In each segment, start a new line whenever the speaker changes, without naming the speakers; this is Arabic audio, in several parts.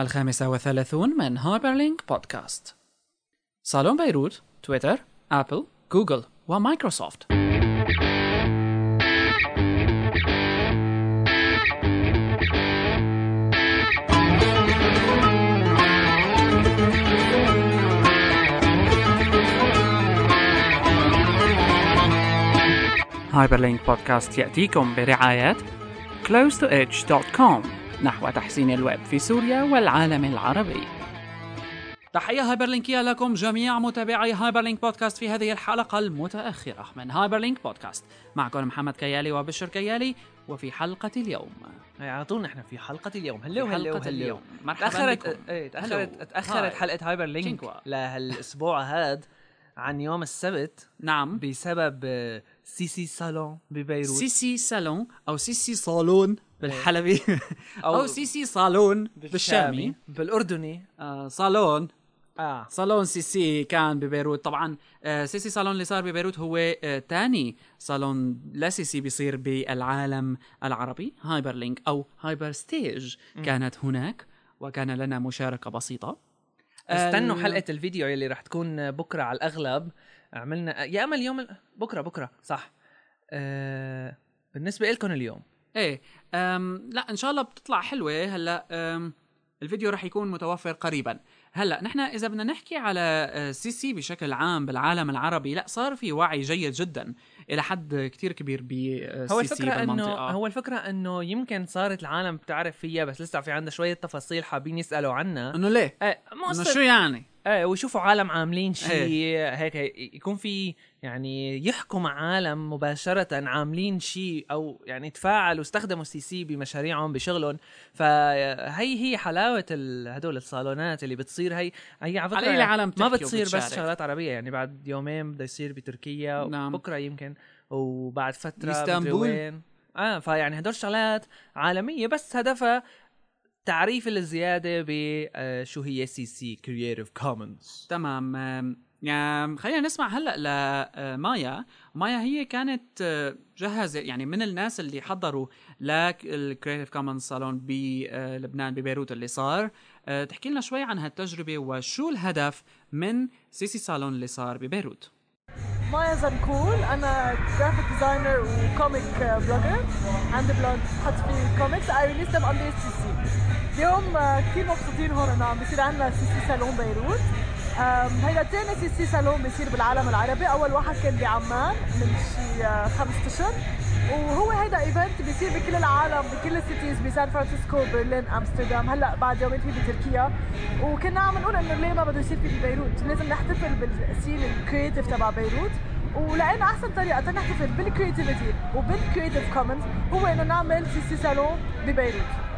الخامسة وثلاثون من هايبرلينك بودكاست. صالون بيروت تويتر أبل جوجل ومايكروسوفت هايبرلينك بودكاست يأتيكم برعاية close2edge.com نحو تحسين الويب في سوريا والعالم العربي. تحية هايبرلينكية لكم جميع متابعي هايبرلينك بودكاست في هذه الحلقة المتأخرة من هايبرلينك بودكاست. معكم محمد كيالي وبشر كيالي وفي حلقة اليوم.
هي على طول نحن في حلقة اليوم. هلو هلو
حلقة
هلو
اليوم. مرحبا
تأخرت
بكم. إيه.
تأخرت تأخرت. حلقة هايبر لينك
تشينكوا.
لهالأسبوع هاد عن يوم السبت.
نعم.
بسبب آه، سيسي صالون ببيروت.
سيسي صالون أو CC صالون بالحلبي. أو,
أو
CC صالون بالشامي.
بالأردني.
آه صالون.
آه.
صالون CC كان ببيروت. طبعا آه، CC صالون اللي صار ببيروت هو آه، تاني صالون ل CC بيصير بالعالم العربي هايبر لينك أو هايبر ستيج كانت هناك وكان لنا مشاركة بسيطة.
استنوا
ال-
حلقة الفيديو اللي رح تكون بكرة على الأغلب. عملنا يا أما اليوم بكرة بكرة صح. آه بالنسبة لكم اليوم.
إيه أم لا إن شاء الله بتطلع حلوة هلأ أم الفيديو رح يكون متوفر قريبا. هلأ نحن إذا بدنا نحكي على آه، CC بشكل عام بالعالم العربي لأ صار في وعي جيد جدا. إلى حد كتير كبير ب
هو الفكرة
إنه
هو الفكرة إنه يمكن صارت العالم بتعرف فيها بس لسه في عندها شوية تفاصيل حابين يسألوا عنها.
إنه ليه؟ إيه
إنه
شو يعني؟
إيه ويشوفوا عالم عاملين شيء
إيه.
هيك يكون في يعني يحكوا مع عالم مباشرة عاملين شيء أو يعني تفاعلوا واستخدموا CC بمشاريعهم بشغلهم. فهي هي حلاوة ال- هدول الصالونات اللي بتصير. هي هي على
العالم
ما بتصير بس. شغلات عربية. يعني بعد يومين بده يصير بتركيا
نعم.
بكرة يمكن. وبعد
بإسطنبول.
وين آه فيعني هدول شغلات عالمية بس هدفها تعريف الزيادة بشو هي CC Creative Commons
تمام. يعني خلينا نسمع هلأ لمايا مايا. هي كانت آه، جهزت يعني من الناس اللي حضروا لل Creative Commons صالون بلبنان ببيروت اللي صار. آه، تحكي لنا شوي عن هالتجربة وشو الهدف من CC صالون اللي صار ببيروت.
مايا زنكول أنا graphic designer و comic blogger عندي blog بحط فيه comics I release them under CC اليوم آه، كثير مبسوطين هون إنه عم بيصير عندنا CC صالون بيروت. هيدا تاني CC صالون بيصير بالعالم العربي. أول واحد كان بعمان من شي آه، خمس اشهر وهو هيدا event بيصير بكل العالم بكل ال cities بسان فرانسيسكو برلين أمستردام. هلأ بعد يومين في بتركيا. وكنا عم نقول إنه ليه ما بده يصير في ببيروت لازم نحتفل بال scene ال creative تبع بيروت. ولقينا أحسن طريقة تنحتفل بال creativity وبال Creative Commons هو إنه نعمل CC صالون ببيروت.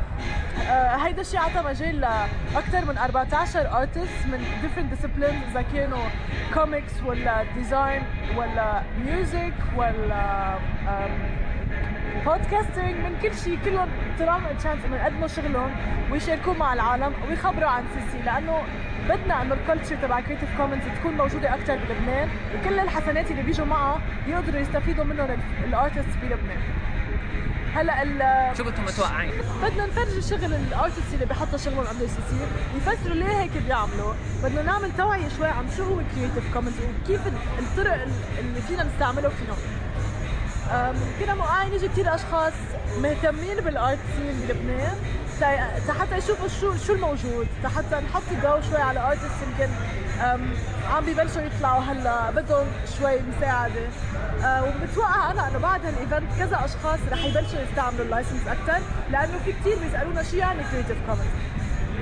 هيدا الشيء عطى مجال لأكثر من 14 artist من different disciplines إذا كانوا كوميكس ولا design ولا music ولا podcasting من كل شيء كلهم طلعوا chance إنه يقدموا شغلهم ويشاركوه مع العالم ويخبروا عن CC. لأنه بدنا إنه ال culture تبع Creative Commons تكون موجودة أكثر بلبنان وكل الحسنات اللي بيجوا معها يقدروا يستفيدوا منهم ال artists بلبنان. هلا ال-
شو كنتم متوقعين؟
بدنا نفرجي شغل ال artists اللي بيحطوا شغلهم CC يفسروا ليه هيك بيعملوا. بدنا نعمل توعية شوي عن شو هو Creative Commons وكيف ال- الطرق ال- اللي فينا نستعمله فيهم. كنا موقعين يجي كثير أشخاص مهتمين بال art scene بلبنان. حتى يشوفوا شو شو الموجود. حتى نحط الضوء شوي على artists يمكن عم ببلشوا يطلعوا هلا. بدهم شوي مساعدة. أه، وبتوقع أنا إنه بعد هال event كذا أشخاص رح يبلشوا يستعملوا ال license أكثر لأنه في كثير بيسألونا شو يعني Creative Commons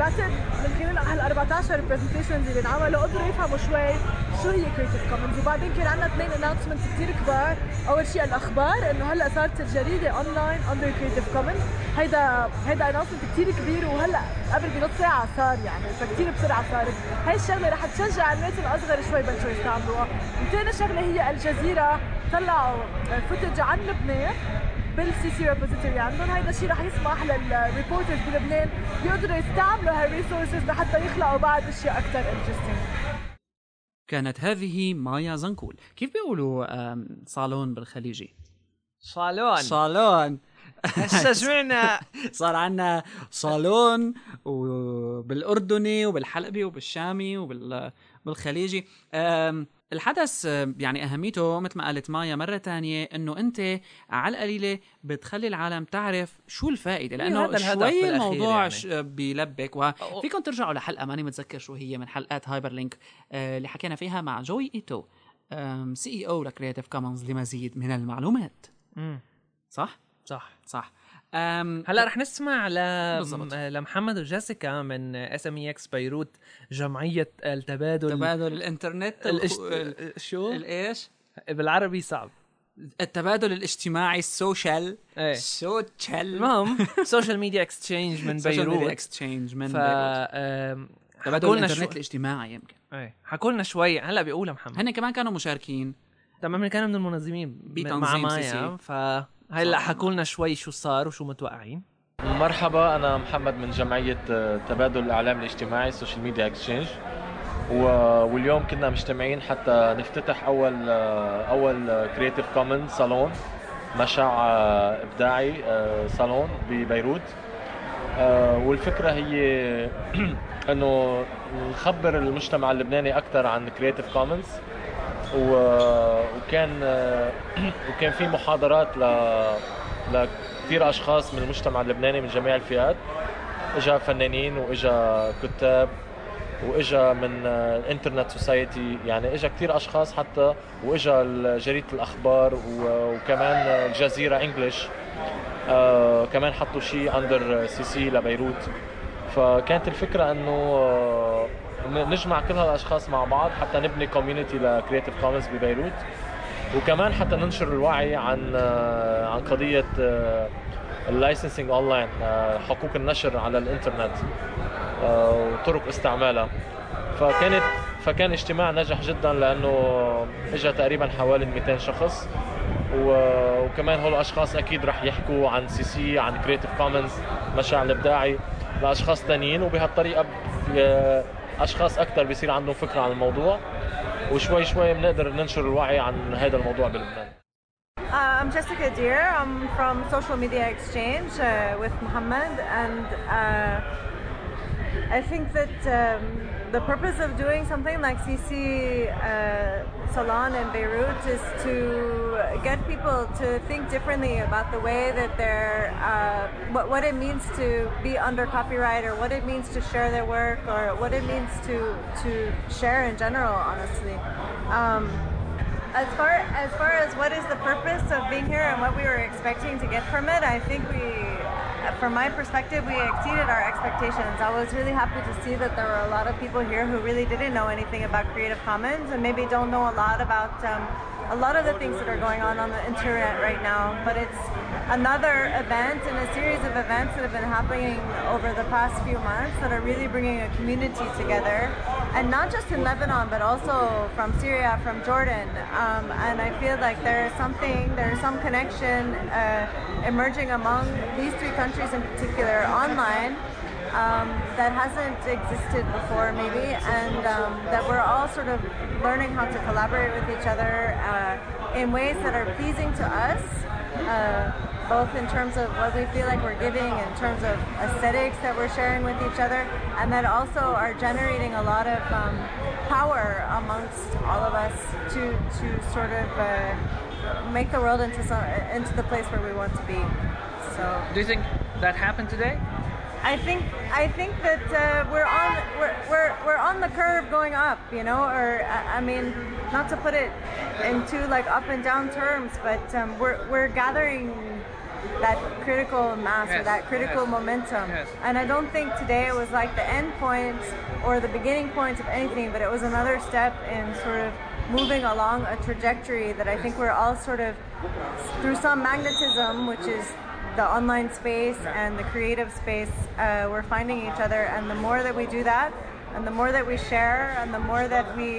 بعتقد من خلال هال 14 presentations اللي انعملوا قدروا يفهموا شوي شو هي Creative Commons وبعدين كان عندنا اثنين announcement كثير كبار. أول شيء الأخبار إنه هلأ صارت الجريدة online under Creative Commons هيدا هيدا announcement كثير كبير وهلأ قبل بنص ساعة صار يعني فكثير بسرعة صارت هاي الشغلة رح تشجع الناس الأصغر شوي بلشوا يستعملوها. وثاني شغلة هي الجزيرة. طلعوا footage عن لبنان. بال CC repository عندهم هيدا الشيء رح يسمح لل reporters بلبنان يقدروا يستعملوا هال resources لحتى يخلقوا بعد اشياء أكثر interesting
كانت هذه مايا زنكول. كيف بيقولوا صالون بالخليجي؟
صالون.
صالون.
هسه سمعنا
صار عندنا صالون وبالأردني وبالحلبي وبالشامي وبالخليجي الحدث يعني أهميته مثل ما قالت مايا مرة تانية إنه أنت على القليلة بتخلي العالم تعرف شو الفائدة لأنه شوي الموضوع يعني. بيلبك. وفيكم ترجعوا لحلقة ماني متذكر شو هي من حلقات Hyperlink آه، اللي حكينا فيها مع جوي إيتو CEO ل Creative Commons لمزيد من المعلومات. صح؟
صح.
صح.
هلا رح نسمع ل... لمحمد وجيسيكا من SMEX بيروت جمعية التبادل
تبادل الإنترنت
الاشت... شو؟
الايش؟
بالعربي صعب.
التبادل الاجتماعي ال
social
إيه.
social المهم Social Media Exchange من بيروت Social Media
اكستشينج من
ف...
بيروت. تبادل الإنترنت شو... الاجتماعي يمكن.
إيه. حكوا لنا شوي هلا بيقولها محمد.
هن كمان كانوا مشاركين.
تمام كانوا من المنظمين مع مايا ف هلأ حكوا لنا شوي شو صار وشو متوقعين.
مرحبا أنا محمد من جمعية آه، تبادل الإعلام الاجتماعي ال Social Media Exchange واليوم كنا مجتمعين حتى نفتتح أول آه، أول Creative Commons صالون مشاع آه، إبداعي صالون ببيروت. والفكرة هي إنه نخبر المجتمع اللبناني أكثر عن Creative Commons وكان وكان في محاضرات ل لكثير أشخاص من المجتمع اللبناني من جميع الفئات. إجا فنانين وإجا كتاب وإجا من ال Internet Society يعني إجا كثير أشخاص حتى وإجا جريدة الأخبار وكمان الجزيرة English آه كمان حطوا شيء under CC لبيروت. فكانت الفكرة إنه نجمع كل هالأشخاص مع بعض حتى نبني community ل Creative Commons ببيروت. وكمان حتى ننشر الوعي عن آه، عن قضية ال licensing online حقوق النشر على الإنترنت آه، وطرق استعمالها. فكانت فكان اجتماع نجح جدا لأنه اجى تقريبا حوالي 200 شخص. وكمان هول الأشخاص أكيد رح يحكوا عن CC عن Creative Commons مشاع الإبداعي لأشخاص ثانيين وبهالطريقة أشخاص أكثر بيصير عندهم فكرة عن الموضوع وشوي شوي بنقدر ننشر الوعي عن هذا الموضوع بلبنان
Uh, I'm Jessica Deer. I'm from Social Media Exchange uh, with Muhammad, and uh, I think that um, the purpose of doing something like CC uh, Salon in Beirut is to get people to think differently about the way that they're, uh, what, what it means to be under copyright or what it means to share their work or what it means to, to share in general, honestly. Um, as far as far as what is the purpose of being here and what we were expecting to get from it, I think we from my perspective, we exceeded our expectations. I was really happy to see that there were a lot of people here who really didn't know anything about Creative Commons and maybe don't know a lot about um, a lot of the things that are going on on the internet right now. But it's another event in a series of events that have been happening over the past few months that are really bringing a community together. And not just in Lebanon, but also from Syria, from Jordan. Um, and I feel like there is something, there is some connection uh, emerging among these three countries in particular online um, that hasn't existed before, maybe, and um, that we're all sort of learning how to collaborate with each other uh, in ways that are pleasing to us. Uh, both in terms of what we feel like we're giving, in terms of aesthetics that we're sharing with each other, and that also are generating a lot of um, power amongst all of us to to sort of uh, make the world into some into the place where we want to be. So,
do you think that happened today?
I think I think that uh, we're on we're, we're we're on the curve going up, you know, or I mean, not to put it into like up and down terms, but um, we're we're gathering that critical mass yes, or that critical yes, momentum. Yes. And I don't think today it was like the end point or the beginning point of anything, but it was another step in sort of moving along a trajectory that I think we're all sort of through some magnetism, which is the online space and the creative space, uh, we're finding each other. And the more that we do that, and the more that we share, and the more that we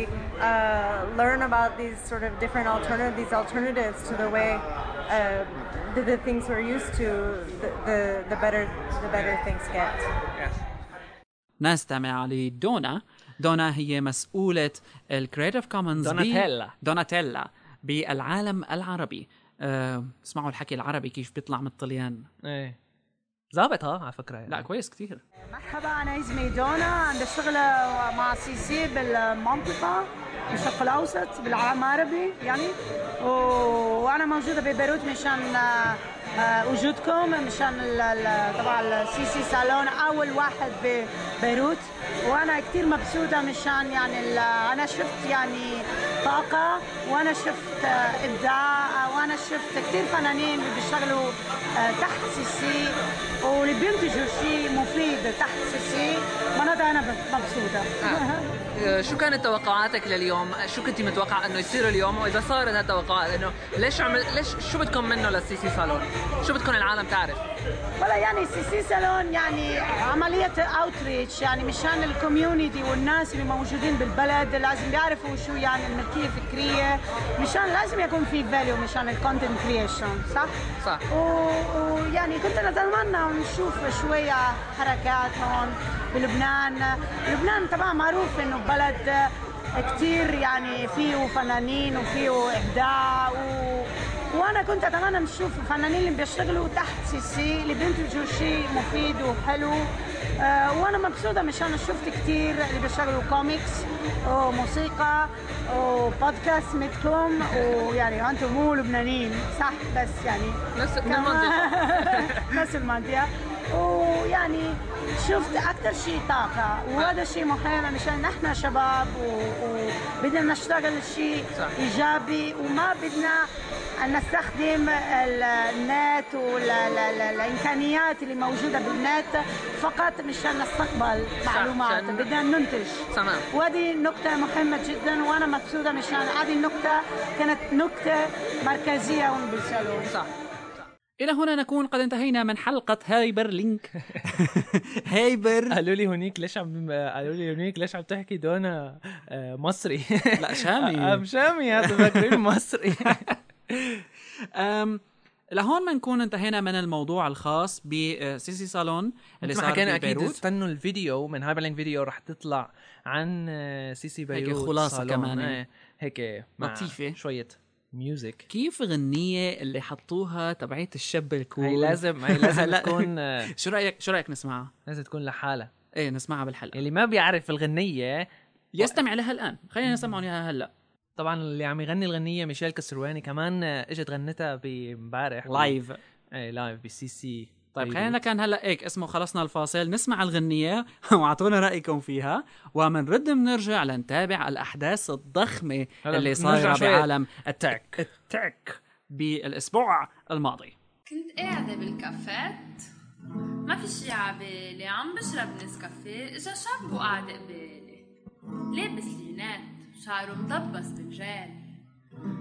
uh, learn about these sort of different alternative, these alternatives to the way uh, the, the, things we're used to, the, the, the better the better things get. Yes.
نستمع لدونا دونا هي مسؤولة الكريتيف كومنز
دوناتيلا
دوناتيلا بالعالم العربي آه، اسمعوا الحكي العربي كيف بيطلع من الطليان
ايه ظابط ها على فكرة يعني.
لا كويس كتير.
مرحبا أنا اسمي دونا عم بشتغل مع CC بالمنطقة بالشرق الأوسط بالعالم العربي يعني. و... وأنا موجودة ببيروت مشان آه، وجودكم مشان طبعا ال CC صالون أول واحد ببيروت. وأنا كثير مبسوطة مشان يعني أنا شفت يعني طاقة وأنا شفت آه، إبداع وأنا شفت كثير فنانين اللي بيشتغلوا آه، تحت CC واللي بينتجوا شيء مفيد تحت C. معناتها أنا مبسوطة
آه، شو كانت توقعاتك لليوم؟ شو كنت متوقع إنه يصير اليوم وإذا صارت هالتوقعات إنه ليش عمل ليش شو بدكم منه لل CC صالون؟ شو بدكم العالم تعرف؟
ولا يعني CC Salon يعني عملية outreach يعني مشان ال community والناس اللي موجودين بالبلد لازم يعرفوا شو يعني الملكية الفكرية مشان لازم يكون في value مشان ال content creation صح؟
صح.
و- ويعني كنت نتمنى نشوف شوية حركات هون بلبنان لبنان. طبعا معروف إنه بلد كتير يعني فيه فنانين وفيه إبداع و... وأنا كنت أتمنى نشوف الفنانين اللي بيشتغلوا تحت CC اللي بينتجوا شيء مفيد وحلو. آه وأنا مبسوطة مشان شفت كثير اللي بيشتغلوا كوميكس وموسيقى وبودكاست مثلكم ويعني أنتم مو لبنانيين صح؟ بس يعني
نفس المنطقة.
نفس المنطقة. ويعني شفت أكثر شيء طاقة وهذا شيء مهم مشان نحن شباب وبدنا نشتغل شيء. إيجابي وما بدنا أن نستخدم ال- النت والامكانيات اللي موجودة بالنت فقط مشان نستقبل معلومات بدنا ننتج
تمام.
وهذه نقطة مهمة جدا وأنا مبسوطة مشان هذه النقطة كانت نقطة مركزية هون بالصالون
صح
إلى هنا نكون. قد انتهينا من حلقة Hyperlink Hyper.
قالوا لي هونيك ليش عم قالوا لي هونيك ليش عم تحكي دونا آه، مصري.
لا شامي.
ام شامي هذا فاكرين مصري.
لهون بنكون انتهينا من الموضوع الخاص ب CC صالون اللي
ما
صار
حكينا
أكيد
استنوا الفيديو من Hyperlink فيديو رح تطلع عن آه، CC بيروت
خلاصة
صالون.
كمان.
هيك مع
لطيفة.
شوية music
كيف غنية اللي حطوها تبعيت الشاب ال cool
هي لازم هي لازم. تكون آه،
شو رأيك شو رأيك نسمعها؟
لازم تكون لحالها.
إيه نسمعها بالحلقة.
اللي ما بيعرف الغنية
يستمع لها الآن. خلينا نسمعهم إياها هلا.
طبعا اللي عم يغني الغنية ميشيل كسرواني كمان آه، إجت غنتها بامبارح
live
إيه live بسي سي.
طيب
بيروت.
خلينا كان هلا هيك اسمه خلصنا الفاصل. نسمع الغنية. وأعطونا رأيكم فيها. ومنرد بنرجع لنتابع الأحداث الضخمة
هلا
اللي
شوي.
بعالم ال tech. ال tech. بالأسبوع الماضي.
كنت قاعدة بال cafète. ما في شي عبالي. عم بشرب نسكافيه. إجا شاب وقعد قبالي. لابس lunettes. شعره مطبس بالجال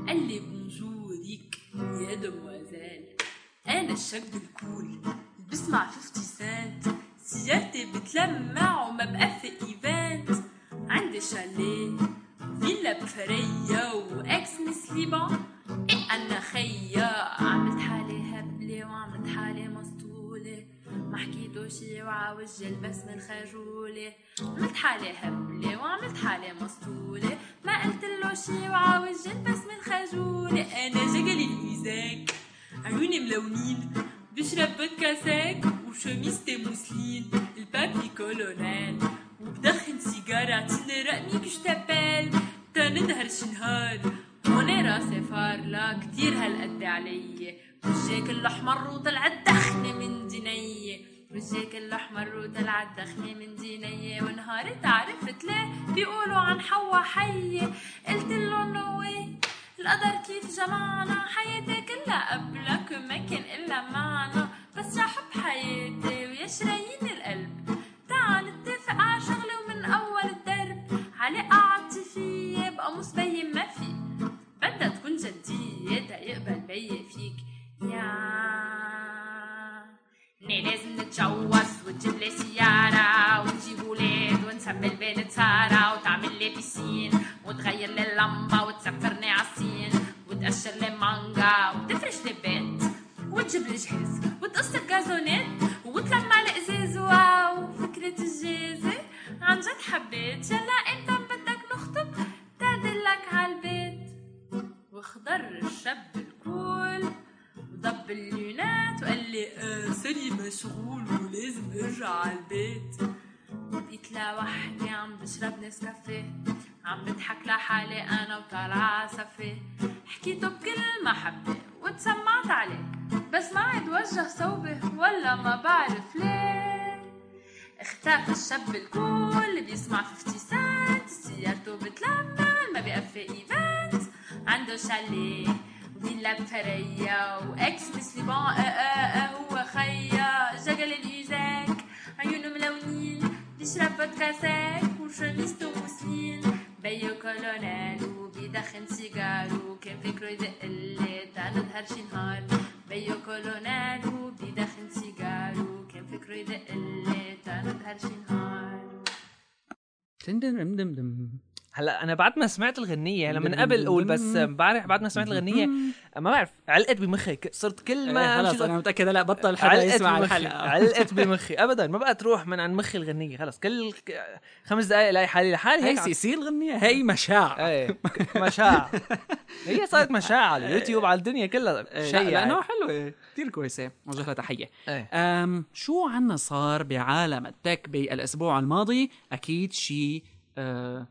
قال لي bonjour يا demoiselle أنا الشاب ال cool بسمع 50 سنت سيارتي بتلمع وما بقى في event عندي شاليه فيلا بفرية و ex مسليبة إيه أنا خيا عملت حالي هبلة وعملت حالي مسطولة ما حكيتو شي وعاوج البسمة الخجولة عملت حالي هبلة وعملت حالي مسطولة ما قلت له شي وعاوج البسمة الخجولة أنا جقلي الميزاك عيوني ملونين بشرب فودكا ساك وشميستي موسلين البابي كولونيل وبدخن سيجارة عطيني رقمي كش تبال تننهر شنهار هوني راسي فارلة كتير هالقد علي وجهك الأحمر وطلعت دخنة من دينية وجهك الأحمر وطلعت دخنة من دينية ونهاري تعرفت ليه بيقولوا عن حوا حية قلت له نو واي القدر كيف جمعنا حياتي كلها قبلك ما كان إلا معنا بس رح حياتي ويا شرايين القلب. تعال نتفق على شغلة ومن أول الدرب. علاقة عاطفية بقاموس بين ما في بدها تكون جدية تا يقبل بي فيك. يا ني لازم نتجوز وتجيب لي سيارة وتجيب ولاد ونسمي البنت سارة وتعمل لي بيسين وتغير لي اللمبة وتسفرني وتجيب لي جهاز وتقص الكازونات وطلع معنا ازاز واو فكرة الجهاز عن جد حبيت يلا انت بدك نخطب تدلك عالبيت وخضر الشاب ال cool وضب ال lunettes وقال لي آه sorry مشغول ولازم ارجع عالبيت بقيت لوحدي عم بشرب نسكافيه عم بضحك لحالي أنا وطالعة سفيه حكيته بكل محبة وتسمعت عليه. بس ما عاد وجه صوبي ولا ما بعرف ليه. اختفى الشاب اللي بيسمع 50 سنت سيارته بتلمع ما بيقفي event. عنده شاليه فيلا بفريا وإكس بسليبان. أه أه أه هو خيا. جقل اليزاك عيونه ملونين بيشرب بودكاسات وشميسته موسلين بيو كولونيل وبيدخن سيجارو كان فكره يدق اللي تعال نظهر شي نهار بيو كولونيل وبيدخن سيجارو كان فكره يدق اللي تعال نظهر شي نهار
هلا أنا بعد ما سمعت الغنية هلا من قبل أقول بس امبارح بعد ما سمعت الغنية ما بعرف علقت بمخي صرت كل ما
خلاص
أمشي
أنا متأكد هلا بطل حدا
علقت
يسمع الحلقة.
علقت بمخي ابدا ما بقى تروح من عن مخي الغنية خلص كل خمس دقائق الاقي حالي لحالي
هي
هيك عم-
سيسي الغنية هي مشاع.
إيه مشاع. هي صارت مشاع على اليوتيوب على الدنيا كلها
إيه،
شيء يعني.
لأنه حلوة كثير كويسة وجه لها تحيه شو عنا صار بعالم التك بالأسبوع الماضي؟ أكيد شيء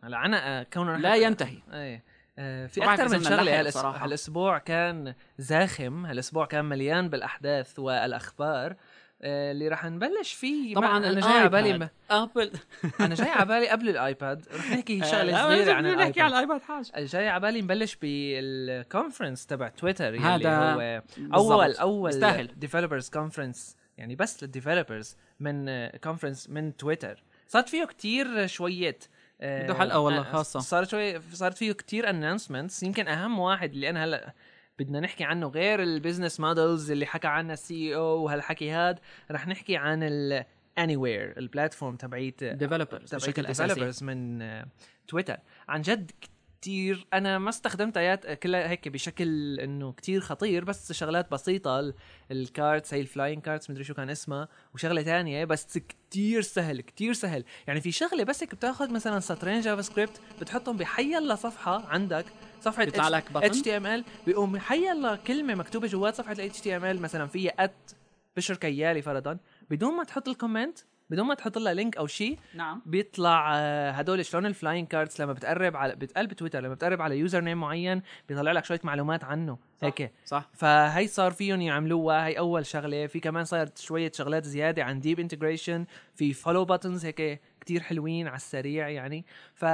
هلا أنا آه، كونه
لا
رح-
ينتهي
إيه آه، في
ما أكثر
من
شغلة
هالأس-
بصراحة.
هالأسبوع كان زاخم هالأسبوع كان مليان بالأحداث والأخبار آه، اللي رح نبلش فيه
طبعا
أنا جاي على بالي
الآيباد. آبل
أنا جاي على بالي قبل الآيباد رح نحكي شغله صغيره عن
بدنا نحكي عن
الايباد
الآيباد حاج
جاي على بالي نبلش بال conference تبع تويتر يلي
هذا
هو اول.
أول.
developers conference يعني بس لل developers من conference من تويتر صارت فيه كتير شوية آه،
بده حلقة والله
آه،
خاصة.
صار شوي صارت فيه كتير announcements يمكن أهم واحد اللي أنا هلأ بدنا نحكي عنه غير ال business models اللي حكى عنها ال CEO وهالحكي هاد رح نحكي عن ال anywhere ال
platform
تبعيت
developers بشكل
أساسي. من آه، تويتر عن جد كتير. أنا ما استخدمت آيات كلها هيك بشكل إنه كتير خطير بس شغلات بسيطة. ال- ال cards هي ال flying cards مدري شو كان اسمها. وشغلة تانية بس كتير سهل كتير سهل. يعني في شغلة بس هيك بتاخذ مثلا سطرين JavaScript بتحطهم بحي الله صفحه عندك صفحة
بيطلع لك؟
HTML بيقوم حي الله كلمه مكتوبة جوات صفحة ال HTML مثلا فيها at بشر كيالي فرضا. بدون ما تحط ال comment بدون ما تحط لها link أو شيء
نعم.
بيطلع آه، هدول شلون ال flying cards لما بتقرب على بتقلب تويتر لما بتقرب على user name معين بيطلع لك شوية معلومات عنه. هيك.
صح.
فهي صار فيهم يعملوها هي أول شغلة. في كمان صارت شوية شغلات زيادة عن deep integration في follow buttons هيك كتير حلوين على السريع يعني. ف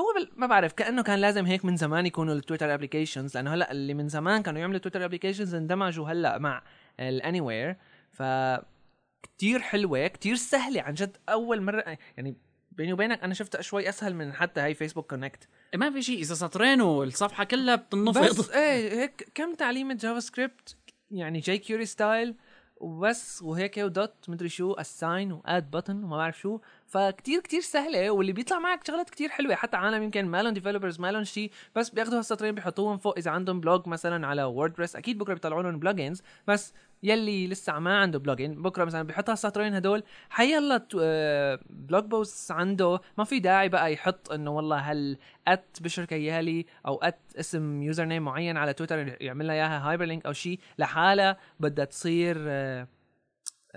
هو بال... ما بعرف كأنه كان لازم هيك من زمان يكونوا التويتر applications لأنه هلأ اللي من زمان كانوا يعملوا تويتر applications اندمجوا هلأ مع ال anywhere ف كتير حلوة كتير سهلة عن جد. أول مرة يعني بيني وبينك أنا شفتها شوي أسهل من حتى هاي Facebook Connect
ما في شيء إذا سطرين والصفحة كلها بتنفض
بس إيه هيك كم تعليمه JavaScript؟ يعني jQuery style وبس وهيك و dot مدري شو assign و add button وما بعرف شو. فكتير كتير سهلة واللي بيطلع معك شغلات كتير حلوة. حتى عالم يمكن ما لهم developers ما لهم شيء بس بياخذوا هالسطرين بيحطوهم فوق. إذا عندهم blog مثلا على ووردبريس أكيد بكرة بيطلعوا لهم plugins بس يلي لسه ما عنده plugin بكرة مثلا بيحط هالسطرين هدول. حيلا blog post عنده. ما في داعي بقى يحط إنه والله هل at بشر كيالي أو at اسم user name معين على تويتر يعمل لها إياها hyperlink أو شيء لحالها بدها تصير آه، آه،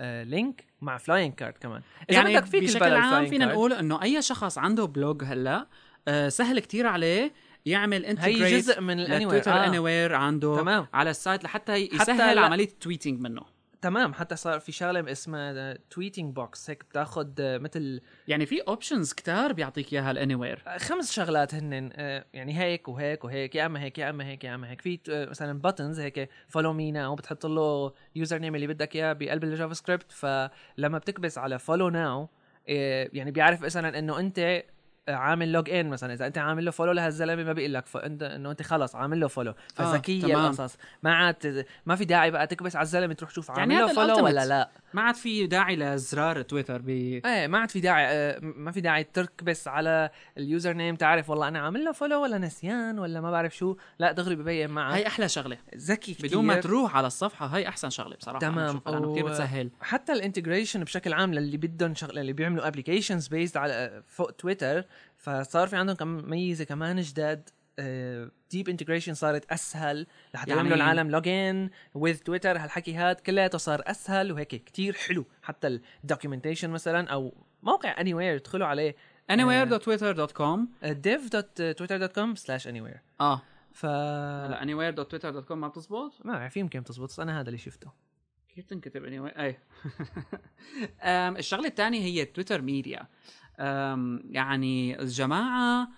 link مع flying card كمان إذا
يعني
بدك فيك
بشكل عام فينا. نقول إنه أي شخص عنده blog هلأ آه سهل كتير عليه يعمل integrate
هي جزء من ال any
تويتر
آه.
where عنده
تمام.
على ال site لحتى يسهل
حتى عملية
ال tweeting منه
تمام حتى صار في شغلة اسمها tweeting box هيك بتاخذ مثل
يعني في options كتار بيعطيك إياها ال anywhere
خمس شغلات هن آه، يعني هيك وهيك وهيك يا أما هيك يا أما هيك يا أما هيك. في آه، مثلا buttons هيك follow me now بتحط له user name اللي بدك إياه بقلب ال JavaScript فلما بتكبس على follow now يعني بيعرف مثلا إنه أنت عامل log in مثلا. إذا أنت عامل له follow لهالزلمه ما بيقول لك فانت إنه أنت خلص عامل له follow فذكية
تمام.
القصص. ما عاد ما في داعي بقى تكبس على الزلمة تروح تشوف
يعني
عامل له
هذا follow.
ولا لا.
ما عاد في داعي لزرار تويتر ب
إيه ما عاد في داعي آه، ما في داعي تكبس على ال username تعرف والله أنا عامل له follow ولا نسيان ولا ما بعرف شو. لا دغري ببين معك
هي أحلى شغلة.
ذكي كتير.
بدون ما تروح على الصفحة هي أحسن شغلة بصراحة.
تمام.
لأنه كثير بتسهل.
حتى ال integration بشكل عام للي بدهم شغلة اللي بيعملوا applications based على فوق تويتر فصار في عندهم كم ميزة كمان جداد deep integration صارت أسهل لحتى
يعني-
يعملوا العالم login with Twitter هالحكي هاد كلياته صار أسهل وهيك كتير حلو. حتى ال documentation مثلا أو موقع anywhere ادخلوا عليه
anywhere.twitter.com
dev.twitter.com slash anywhere.
آه.
ف
هلا anywhere.twitter.com ما بتزبط؟
ما بعرف يمكن تزبط بس أنا هذا اللي شفته.
كيف تنكتب any أم، الشغلة الثانية هي Twitter Media يعني الجماعة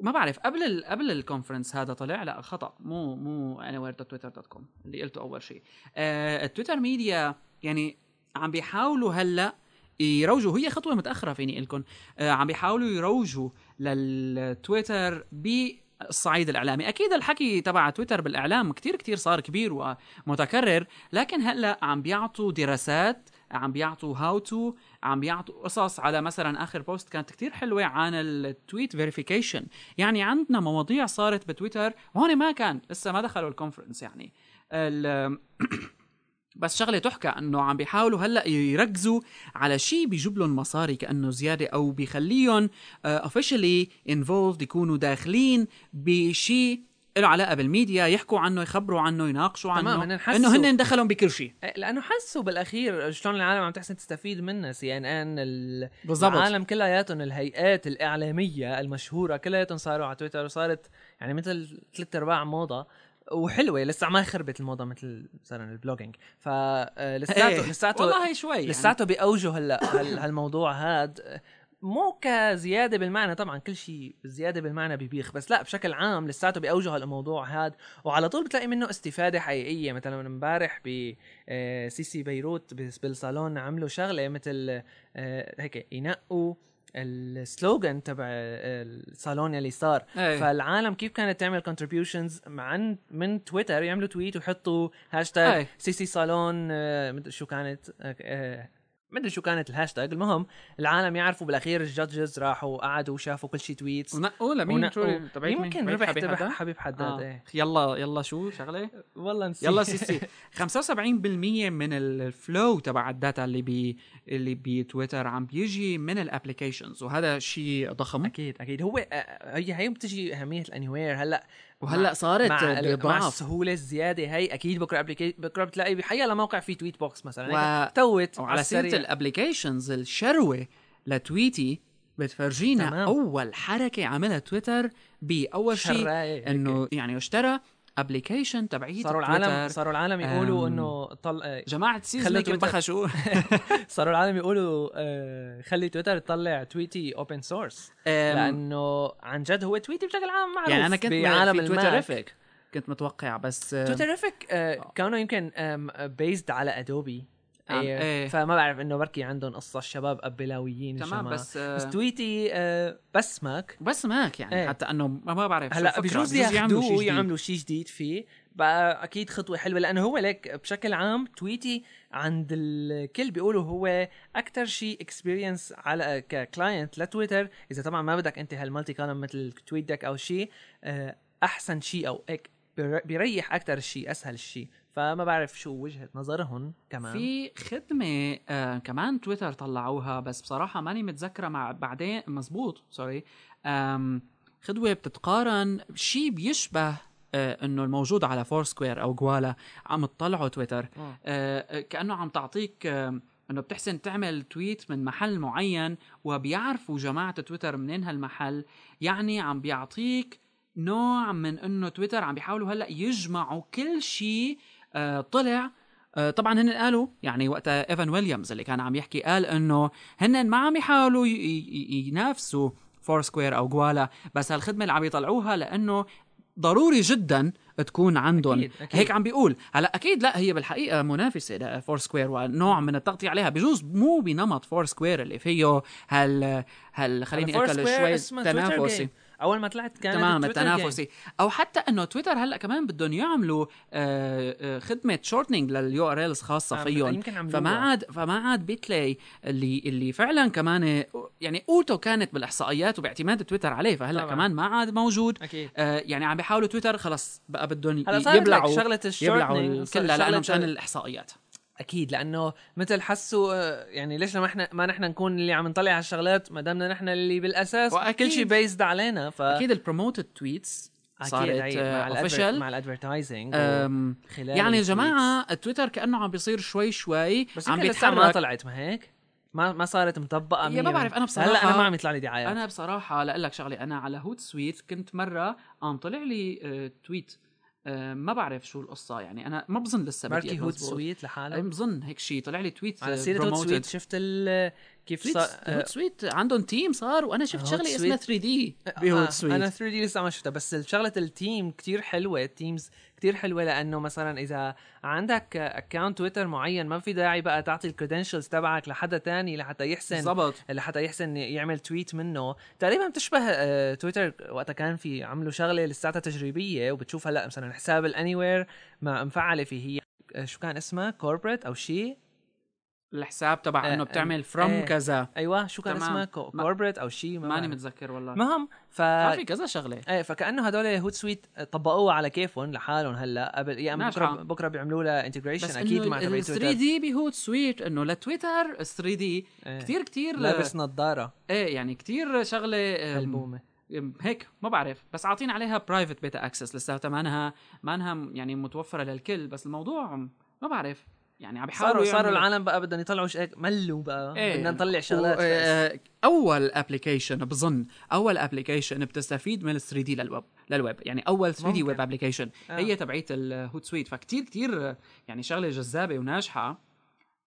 ما بعرف قبل ال قبل ال conference هذا طلع لا خطأ. مو مو anywhere.twitter.com اللي قلته أول شيء. آه ال Twitter Media يعني عم بيحاولوا هلأ يروجوا هي خطوة متأخرة فيني لكم. آه عم بيحاولوا يروجوا للتويتر بالصعيد الإعلامي. أكيد الحكي تبع تويتر بالإعلام كتير كتير صار كبير ومتكرر لكن هلأ عم بيعطوا دراسات عم بيعطوا how to عم بيعطوا قصص على مثلا آخر post كانت كتير حلوة عن ال tweet verification يعني عندنا مواضيع صارت بتويتر وهون ما كان لسه ما دخلوا ال conference يعني. بس شغلة تحكى إنه عم بيحاولوا هلأ يركزوا على شيء بيجيب لهم مصاري كأنه زيادة أو بيخليهم officially involved يكونوا داخلين بشيء له علاقة بالميديا يحكوا عنه يخبروا عنه يناقشوا عنه
تمام، إنه
هن دخلهم بكل شيء
إيه، لأنه حسوا بالأخير شلون العالم عم تحسن تستفيد منها
CNN.
العالم كلياتهم الهيئات الإعلامية المشهورة كلياتهم صاروا على تويتر وصارت يعني مثل ثلاث أرباع موضة. وحلوة لسه ما خربت الموضة مثل مثلا ال blogging. فلساته
إيه،
لساته
والله شوي يعني.
لساته بأوجه هلا هال- هالموضوع هاد. مو كزيادة بالمعنى طبعا كل شيء زيادة بالمعنى ببيخ بس لا بشكل عام لساته بأوجه الموضوع هاد. وعلى طول بتلاقي منه استفادة حقيقية مثلا امبارح ب آه، بيروت بالصالون عملوا شغلة مثل آه، هيك ينقوا ال slogan تبع آه، الصالون يلي صار
إيه.
فالعالم كيف كانت تعمل contributions عن من تويتر يعملوا tweet ويحطوا هاشتاج
إيه.
CC صالون آه، شو كانت آه، آه، مدري شو كانت الهاشتاج المهم العالم يعرفوا بالأخير ال judges راحوا قعدوا وشافوا كل شيء tweets
ونقوا لمين
ونقوا-
تبعت؟
يمكن ربح
حبيب حداد؟
حبيب حداد
آه.
إيه.
يلا يلا شو شغلة؟
والله نسيت.
يلا سيسي 75% من ال flow تبع ال data اللي بي اللي بتويتر عم بيجي من ال applications وهذا شيء ضخم.
أكيد أكيد. هو آه، هي هي بتجي أهمية ال anywhere هلأ
وهلأ صارت
مع, مع السهولة الزيادة هي أكيد بكرة applica... بكرة بتلاقي بحيا موقع في tweet box مثلا
و-
توت
وعلى
سيرة.
الابلكيشنز الشروة لتويتي بتفرجينا
تمام.
أول حركة عملها تويتر بأول شيء. إنه يعني اشترى ابلكيشن تبعية
صاروا العالم
تويتر.
صاروا العالم يقولوا إنه طل... آه،
جماعة سيز
خلوا
ميك
تويتر-
بخشوا
صاروا العالم يقولوا آه، خلي تويتر تطلع تويتي اوبن سورس لأنه عن جد هو تويتي بشكل عام معروف
يعني أنا كنت
بعالم.
تويترفيك كنت متوقع بس
تويترفيك آه، كانوا يمكن بيزد على ادوبي
آه، إيه.
فما بعرف إنه بركي عندهم قصة الشباب ابلاويين
تمام
الجماعة.
بس آه،
بس تويتي آه، بس ماك
بس ماك يعني
إيه.
حتى أنه ما بعرف
هلا. بجوز ياخذوه
شيء جديد.
يعملوا شيء جديد فيه بقى أكيد خطوة حلوة لأنه هو ليك بشكل عام تويتي عند الكل بيقولوا هو أكثر شيء اكسبيرينس على ككلاينت لتويتر إذا طبعا ما بدك أنت هالمالتي كولم مثل تويت أو شيء آه، أحسن شيء أو هيك بير- بيريح أكثر الشيء أسهل الشيء فما بعرف شو وجهة نظرهم كمان.
في خدمة آه كمان تويتر طلعوها بس بصراحة ماني متذكرة مع بعدين مزبوط sorry آم خدوة بتتقارن شيء بيشبه آه إنه الموجود على فور سكوير أو جوالا عم تطلعوا تويتر.
آه.
آه كأنه عم تعطيك آه إنه بتحسن تعمل tweet من محل معين وبيعرفوا جماعة تويتر منين هالمحل. يعني عم بيعطيك نوع من إنه تويتر عم بيحاولوا هلأ يجمعوا كل شيء آه طلع. آه، طبعا هن قالوا يعني وقتها إيفان ويليامز اللي كان عم يحكي قال إنه هن ما عم يحاولوا ينافسوا فور سكوير أو جوالا بس هالخدمة اللي عم يطلعوها لإنه ضروري جدا تكون عندهم.
أكيد، أكيد.
هيك عم بيقول. هلا أكيد لا هي بالحقيقة منافسة لفور سكوير ونوع من التغطيه عليها. بجوز مو بنمط فور سكوير اللي فيه هال هال خليني اكل شوي تنافسي.
أول ما طلعت كانت
تمام التنافسي. أو حتى إنه تويتر هلأ كمان بدهم يعملوا آه، آه، خدمة shortening لل URLs خاصة
عم-
فيهم. فما عاد فما عاد بتلاقي اللي اللي فعلا كمان يعني قوته كانت بالإحصائيات وباعتماد تويتر عليه فهلأ
طبعاً.
كمان ما عاد موجود.
أكيد.
آه يعني عم بيحاولوا تويتر خلص بقى بدهم يبلعوا
شغلة
ال
shortening
كلها
لأنه
مشان الإحصائيات.
أكيد لأنه مثل حسوا آه، يعني ليش ما إحنا ما نحن نكون اللي عم نطلع على الشغلات ما دامنا نحن اللي بالأساس
وأكيد.
كل شيء بيزد علينا ف
أكيد ال promoted tweets صارت
هي مع ال
adver- official
مع ال advertising
يعني
خلال
يا. جماعة تويتر كأنه عم بيصير شوي شوي
بس
عم
لسه ما
بيتحرك
طلعت ما هيك ما ما صارت مطبقة
يا ما. بعرف، أنا بصراحة-
هلأ أنا ما عم يطلع لي دعايات
أنا بصراحة لأقول لك شغلة أنا على HootSuite كنت مرة عم طلع لي آه، tweet آه، ما بعرف شو القصة. يعني أنا ما بظن لسه
بركي
بديت
Hoot
مزبوط. Suite
لحاله؟
بظن هيك شيء طلع لي tweet
على سيرة HootSuite. شفت ال كيف صار
HootSuite عندهم تيم صار وأنا شفت شغله. اسمها 3D
آه،
ب
Hoot
آه،
Suite أنا 3D لسه ما شفتها بس شغلة التيم كتير حلوة ال themes كتير حلوة لأنه مثلا إذا عندك account تويتر معين ما في داعي بقى تعطي ال credentials تبعك لحدا تاني لحتى يحسن
بالضبط.
لحتى يحسن يعمل tweet منه. تقريبا بتشبه آه، تويتر وقتها كان في عملوا شغلة لساتها تجريبية وبتشوف هلا مثلا حساب ال anywhere ما مفعلة فيه. هي آه، شو كان اسمها؟ كوربريت أو شيء؟
الحساب تبع
آه،
إنه
آه،
بتعمل فروم
آه.
كذا.
أيوه شو كان
ما-
كوربريت أو شيء ما
ماني. متذكر والله.
المهم ف
في كذا شغلة.
إيه فكأنه هدول هوت سويت طبقوها على كيفهم لحالهم هلأ. قبل يا اما بكره. بكرة بيعملوا لها انتجريشن
أكيد
مع تبع
ال 3
تويتر
دي بهوت سويت إنه لتويتر ال 3 دي
إيه.
كثير كثير
لابس نظارة.
إيه يعني كثير شغلة أم، هيك ما بعرف. بس عاطين عليها برايفت بيتا اكسس لساتها. ما انها ما انها يعني متوفرة للكل بس الموضوع ما بعرف. يعني عم بيحاولوا
صاروا صاروا العالم بقى بدهم يطلعوا شيء ملوا بقى
إيه.
بدنا نطلع شغلات
و- آه، أول application بظن أول application بتستفيد من ال 3D لل web لل web. يعني أول
3D.
web application
آه.
هي تبعيت ال HootSuite فكتير كتير يعني شغلة جذابة وناجحة.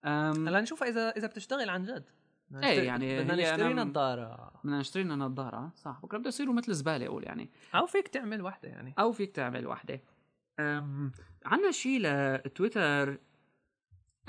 هلا نشوف اذا إذا بتشتغل عن جد. بدنا نشتري-
يعني
بدنا نشتري نظارة.
بدنا نشتري لنا نظارة صح. بكرة بده يصيروا مثل زبالة أقول يعني.
أو فيك تعمل وحدة يعني.
أو فيك تعمل وحدة. عنا شيء لتويتر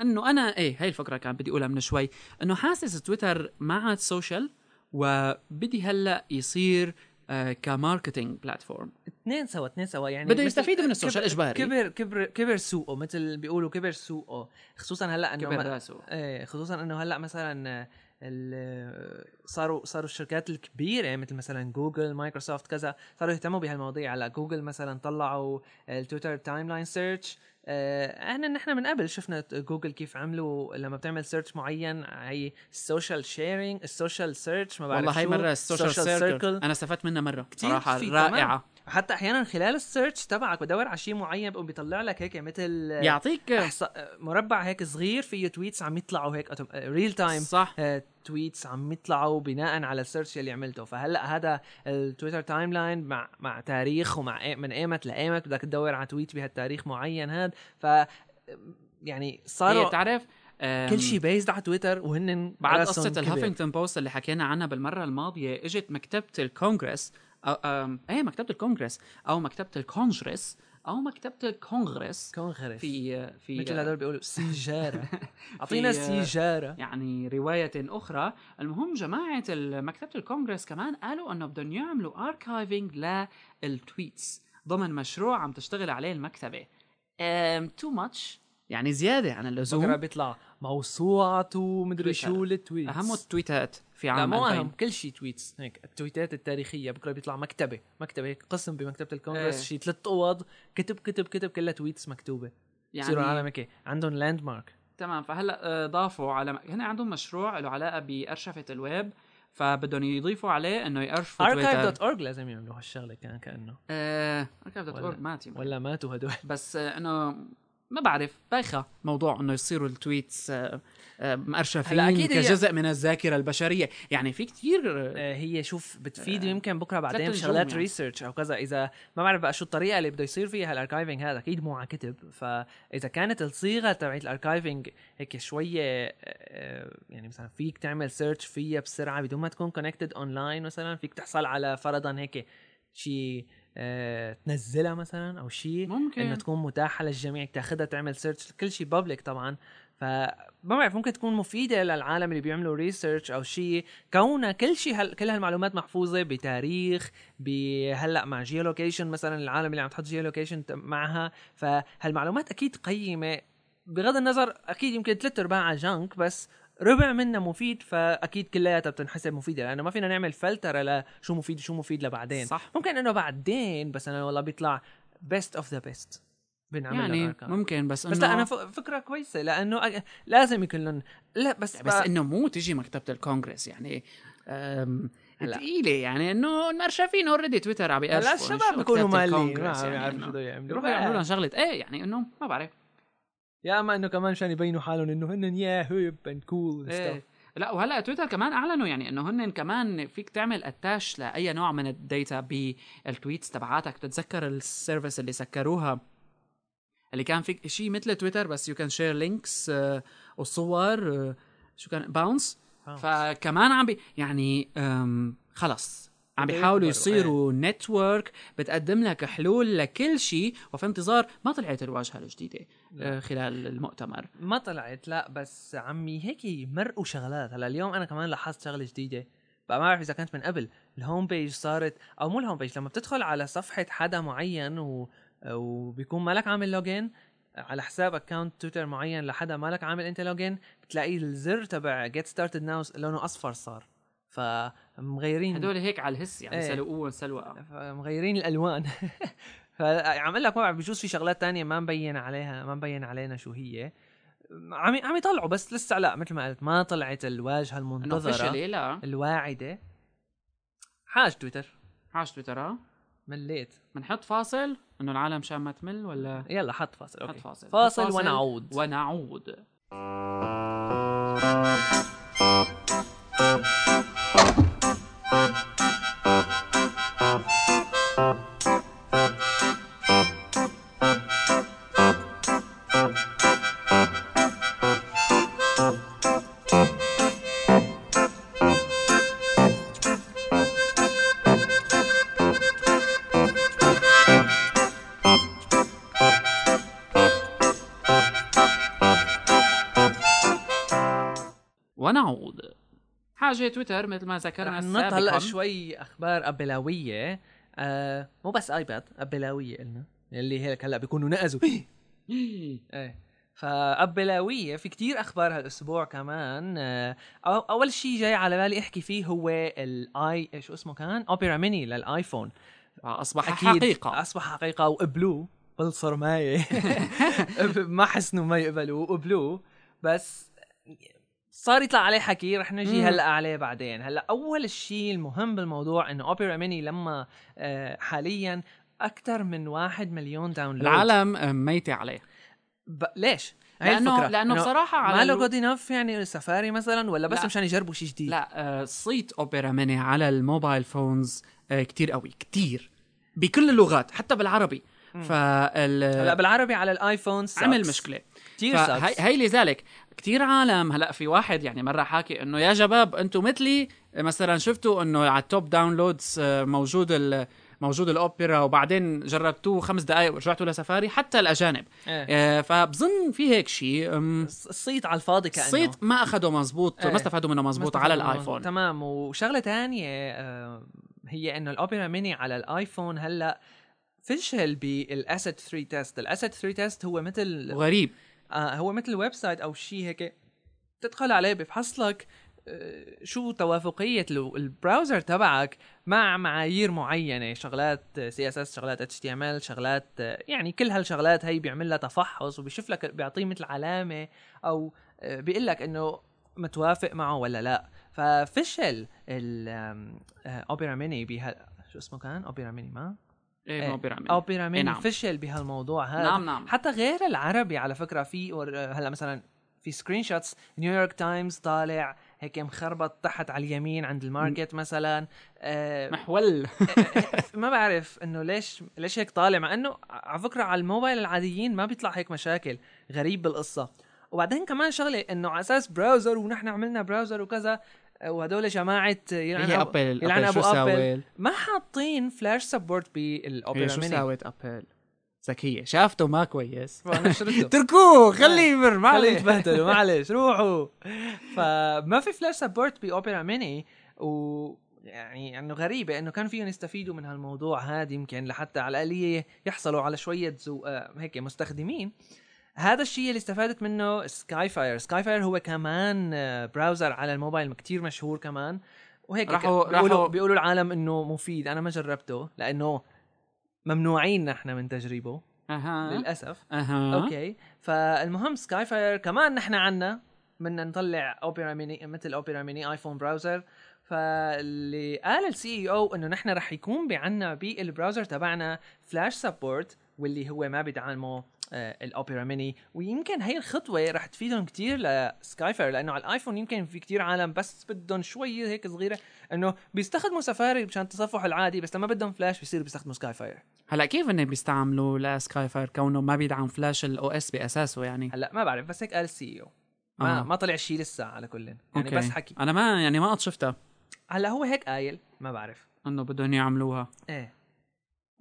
إنه أنا إيه هاي الفكرة كان بدي أقولها من شوي. إنه حاسس تويتر ما عاد social وبدي هلأ يصير آه ك marketing platform.
اثنين سوا اثنين سوا يعني
بده
مثل-
يستفيد من ال
social
إجباري.
كبر كبر كبر سوقه مثل بيقولوا كبر سوقه. خصوصا هلأ إنه
كبر راسه
إيه خصوصا إنه هلأ مثلا ال- صاروا صاروا الشركات الكبيرة مثل مثلا جوجل مايكروسوفت كذا صاروا يهتموا بهالمواضيع. هلأ جوجل مثلا طلعوا ال Twitter timeline search إحنا نحن من قبل شفنا جوجل كيف عملوا لما بتعمل search معين هي ال social sharing ال social search ما بعرف
والله
شو،
مرة ال social circle أنا استفدت منها مرة.
كتير
صراحة
في
رائعة.
حتى أحيانا خلال ال search تبعك بدور على شيء معين بقوم بيطلع لك هيك مثل
يعطيك
أحصى مربع هيك صغير فيه tweets عم يطلعوا هيك real time
صح.
tweets عم يطلعوا بناء على ال search اللي عملته. فهلأ هذا ال Twitter timeline مع مع تاريخ ومع إيه- من إيمت لإيمت بدك تدور على tweet بهالتاريخ معين هذا ف يعني صاروا
بتعرف آم،
كل شيء بيزد على تويتر وهن
بعد
كبر.
الهافينغتون بوست اللي حكينا عنها بالمرة الماضية إجت مكتبة الكونغرس أو إيه مكتبة الكونغرس أو مكتبة الكونجرس أو مكتبة الكونغرس
كونغرس.
في في
مثل هدول بيقولوا سيجارة. أعطينا
في-
سيجارة.
يعني رواية أخرى. المهم جماعة مكتبة الكونغرس كمان قالوا أنه بدهم يعملوا archiving لل tweets ضمن مشروع عم تشتغل عليه المكتبة. too much يعني زيادة عن
بكره
اللزوم
بيطلع. موسوعة مدري. شو ال tweets.
أهم التويتات في
لا
عام
مو
2000
أهم كل شيء tweets. هيك التويتات التاريخية بكرة بيطلع مكتبة. مكتبة هيك قسم بمكتبة الكونغرس
إيه.
شيء ثلاث أوض كتب كتب كتب كلها tweets مكتوبة. بصيروا العالم
يعني
هيك عندهم landmark
تمام فهلأ آه، ضافوا على هنا عندهم مشروع له علاقة بأرشفة الويب فبدهم يضيفوا عليه إنه يارشفوا
archive.org لازم يعملوا هالشغلة كان كأنه.
archive dot
ولا-
org مات.
ولا ماتوا هدول.
بس آه، إنه ما بعرف بايخة موضوع إنه يصيروا ال tweets آه،
آه، هي-
كجزء من الذاكرة البشرية. يعني في كتير آه،
هي شوف بتفيد يمكن بكرة بعدين
نجوم يعني.
research أو كذا. إذا ما بعرف بقى شو الطريقة اللي بده يصير فيها ال archiving هذا أكيد مو على كتب. فإذا كانت الصيغة تبعت ال archiving هيك شوية يعني مثلا فيك تعمل search فيها بسرعة بدون ما تكون connected online مثلا فيك تحصل على فرضا هيك شيء آه، تنزلها مثلا أو شيء
ممكن.
إنه تكون متاحة للجميع تاخذها تعمل search كل شيء public طبعا. فما بعرف ممكن تكون مفيدة للعالم اللي بيعملوا research أو شيء. كونها كل شيء هل كل هالمعلومات محفوظة بتاريخ بهلأ مع geolocation مثلا العالم اللي عم تحط geolocation معها. فهالمعلومات أكيد قيمة. بغض النظر أكيد يمكن ثلاث أرباعها junk بس ربع منها مفيد فأكيد كلياتها بتنحسب مفيدة لأنه ما فينا نعمل فلتره لشو مفيد وشو مفيد لبعدين.
صح.
ممكن إنه بعدين بس أنا والله بيطلع best of the best بنعمل
يعني. ممكن بس انه
بس لا أنا فكرة كويسة لأنه لازم يكون لهم لا بس
بس
بقى-
إنه مو تجي مكتبة الكونغرس يعني. ثقيله يعني إنه المرشفين already تويتر عم بيقرشوا إنه
الشباب بيكونوا مالين ما عم
يعني
يعرفوا
إنه
شو بدهم يعملوا.
يعملوا لهم شغلة. إيه يعني إنه ما بعرف.
يا أما إنه كمان مشان يبينوا حالهم إنه هن يا hip and cool
إيه. لا وهلأ تويتر كمان أعلنوا يعني إنه هن كمان فيك تعمل attach لأي نوع من ال data بال tweets تبعاتك. بتتذكر ال service اللي سكروها؟ اللي كان فيك شيء مثل تويتر بس you can share links وصور آه، شو كان باونس فكمان عم بي يعني خلص. عم بيحاولوا يصيروا network بتقدم لك حلول لكل شيء وفي انتظار ما طلعت الواجهة الجديدة آه، خلال المؤتمر.
ما طلعت لا بس عمي هيك مرقوا شغلات. هلا اليوم أنا كمان لاحظت شغلة جديدة. بقى ما بعرف إذا كانت من قبل. ال home page صارت أو مو ال home page لما بتدخل على صفحة حدا معين و... وبيكون مالك عامل login على حساب account تويتر معين لحدا مالك عامل أنت login بتلاقي الزر تبع get started now لونه أصفر صار. فمغيرين
هدول هيك على الهس يعني
إيه.
سلقوه سلوى
مغيرين الألوان. فعم أقول لك ما بعرف بجوز في شغلات تانية ما مبين عليها ما مبين علينا شو هي. عم عم يطلعوا بس لسه لا مثل ما قلت ما طلعت الواجهة
المنتظرة. لا.
الواعدة. حاج تويتر.
حاج تويتر ها
مليت.
بنحط فاصل؟ إنه العالم مشان ما تمل ولا؟
يلا حط فاصل
حط
أوكي.
فاصل.
فاصل
حط
ونعود
ونعود. ونعود. حاجة تويتر مثل ما ذكرنا
ننط هلا شوي أخبار ابلاويه آه مو بس ايباد ابلاويه قلنا اللي هيك هلأ بيكونوا نقزوا. إيه. فابلاويه في كتير أخبار هالأسبوع كمان. آه، أول شيء جاي على بالي أحكي فيه هو الاي شو اسمه كان؟ اوبرا ميني للآيفون.
أصبح
أكيد
حقيقة.
أصبح حقيقة وقبلوه. بلصر معي. ما حسنوا ما يقبلوه وقبلوه. بس صار يطلع عليه حكي رح نجي
مم.
هلأ عليه بعدين. هلأ أول شيء المهم بالموضوع إنه اوبرا ميني لما آه، حاليا أكثر من واحد مليون download
العالم آه، ميتة عليه.
ب... ليش؟ هاي
لأنه
الفكرة. لأنه
بصراحة على
ما له good enough يعني سفاري مثلا ولا بس
لا.
مشان يجربوا شيء جديد.
لا آه، صيت اوبرا ميني على ال mobile phones كتير قوي كتير. بكل اللغات حتى بالعربي. فال
هلأ بالعربي على الآيفون
عمل مشكلة.
كثير
فهي هي لذلك. كتير عالم. هلا في واحد يعني مرة حاكي إنه يا شباب أنتم مثلي مثلا شفتوا إنه على ال top downloads آه، موجود ال موجود الأوبرا وبعدين جربتوه خمس دقائق ورجعتوا لسفاري حتى الأجانب.
إيه.
آه، فبظن في هيك شيء
الصيت على الفاضي كأنه.
الصيت ما اخذوا مزبوط
إيه.
ما استفادوا منه مزبوط على الآيفون.
تمام. وشغلة تانية آه، هي إنه الأوبرا ميني على الآيفون هلأ فشل بال Acid 3 test. ال Acid 3 test هو مثل
وغريب
آه هو مثل website أو شيء هيك تدخل عليه بفحص لك آه، شو توافقية ال- ال browser تبعك مع معايير معينة شغلات CSS شغلات HTML شغلات آه، يعني كل هالشغلات هي بيعمل لها تفحص وبيشوف لك بيعطيه مثل علامة أو بيقول لك إنه متوافق معه ولا لا. ففشل الاوبرا ميني بها شو اسمه كان؟ اوبرا ميني ما؟
إيه
إيه،
اوبرا ميني
اوبرا ميني
نعم.
فشل بهالموضوع هذا.
نعم نعم.
حتى غير العربي على فكرة في هلا مثلا في screenshots نيويورك تايمز طالع هيك مخربط تحت على اليمين عند ال market مثلا. آه
محول.
ما بعرف إنه ليش ليش هيك طالع مع إنه على فكرة على الموبايل العاديين ما بيطلع هيك مشاكل غريب بالقصة. وبعدين كمان شغلة إنه على أساس browser ونحن عملنا browser وكذا وهدول جماعة يلعن
هي أبل
يلعن
شو
أبو أبل.
ساوت
ما حاطين Flash
support
بالأوبرا
شو
ميني
ساوت أبل؟ ذكية. شافته ما كويس. تركوه خليه يمر ما عليه.
يتبهدلوا معلش روحوا؟ فما في Flash support بأوبرا ميني و يعني انه غريبة إنه كان فيهم يستفيدوا من هالموضوع هذا يمكن لحتى على الاليه يحصلوا على شوية زو... آه، هيك مستخدمين. هذا الشيء اللي استفادت منه سكاي فاير سكاي فاير هو كمان آه، browser على الموبايل كتير مشهور كمان. وهيك
راحوا-
بيقولوا
راحوا-
بيقولوا العالم إنه مفيد. أنا ما جربته لأنه ممنوعين نحن من تجريبه
أها.
للأسف.
أها.
أوكي. فالمهم سكاي فاير كمان نحن عنا بدنا نطلع اوبرا ميني مثل اوبرا ميني ايفون browser فاللي قال ال CEO إنه نحن رح يكون بعنا بال browser تبعنا Flash support واللي هو ما بيدعمه آه، الأوبرا ميني. ويمكن هي الخطوة رح تفيدهم كتير لسكاي فاير لأنه على الآيفون يمكن في كتير عالم بس بدهم شوية هيك صغيرة إنه بيستخدموا سفاري مشان التصفح العادي بس لما بدهم فلاش بيصيروا بيستخدموا سكاي فاير
هلا كيف انه بيستعملوا لسكاي فاير كونه ما بيدعم فلاش ال OS باساسه يعني؟
هلا ما بعرف بس هيك قال ال CEO. ما
آه.
ما طلع شيء لسه على كل يعني
أوكي.
بس حكي.
أنا ما يعني ما قد شفتها.
هلا هو هيك قايل ما بعرف.
إنه بدهم يعملوها.
إيه.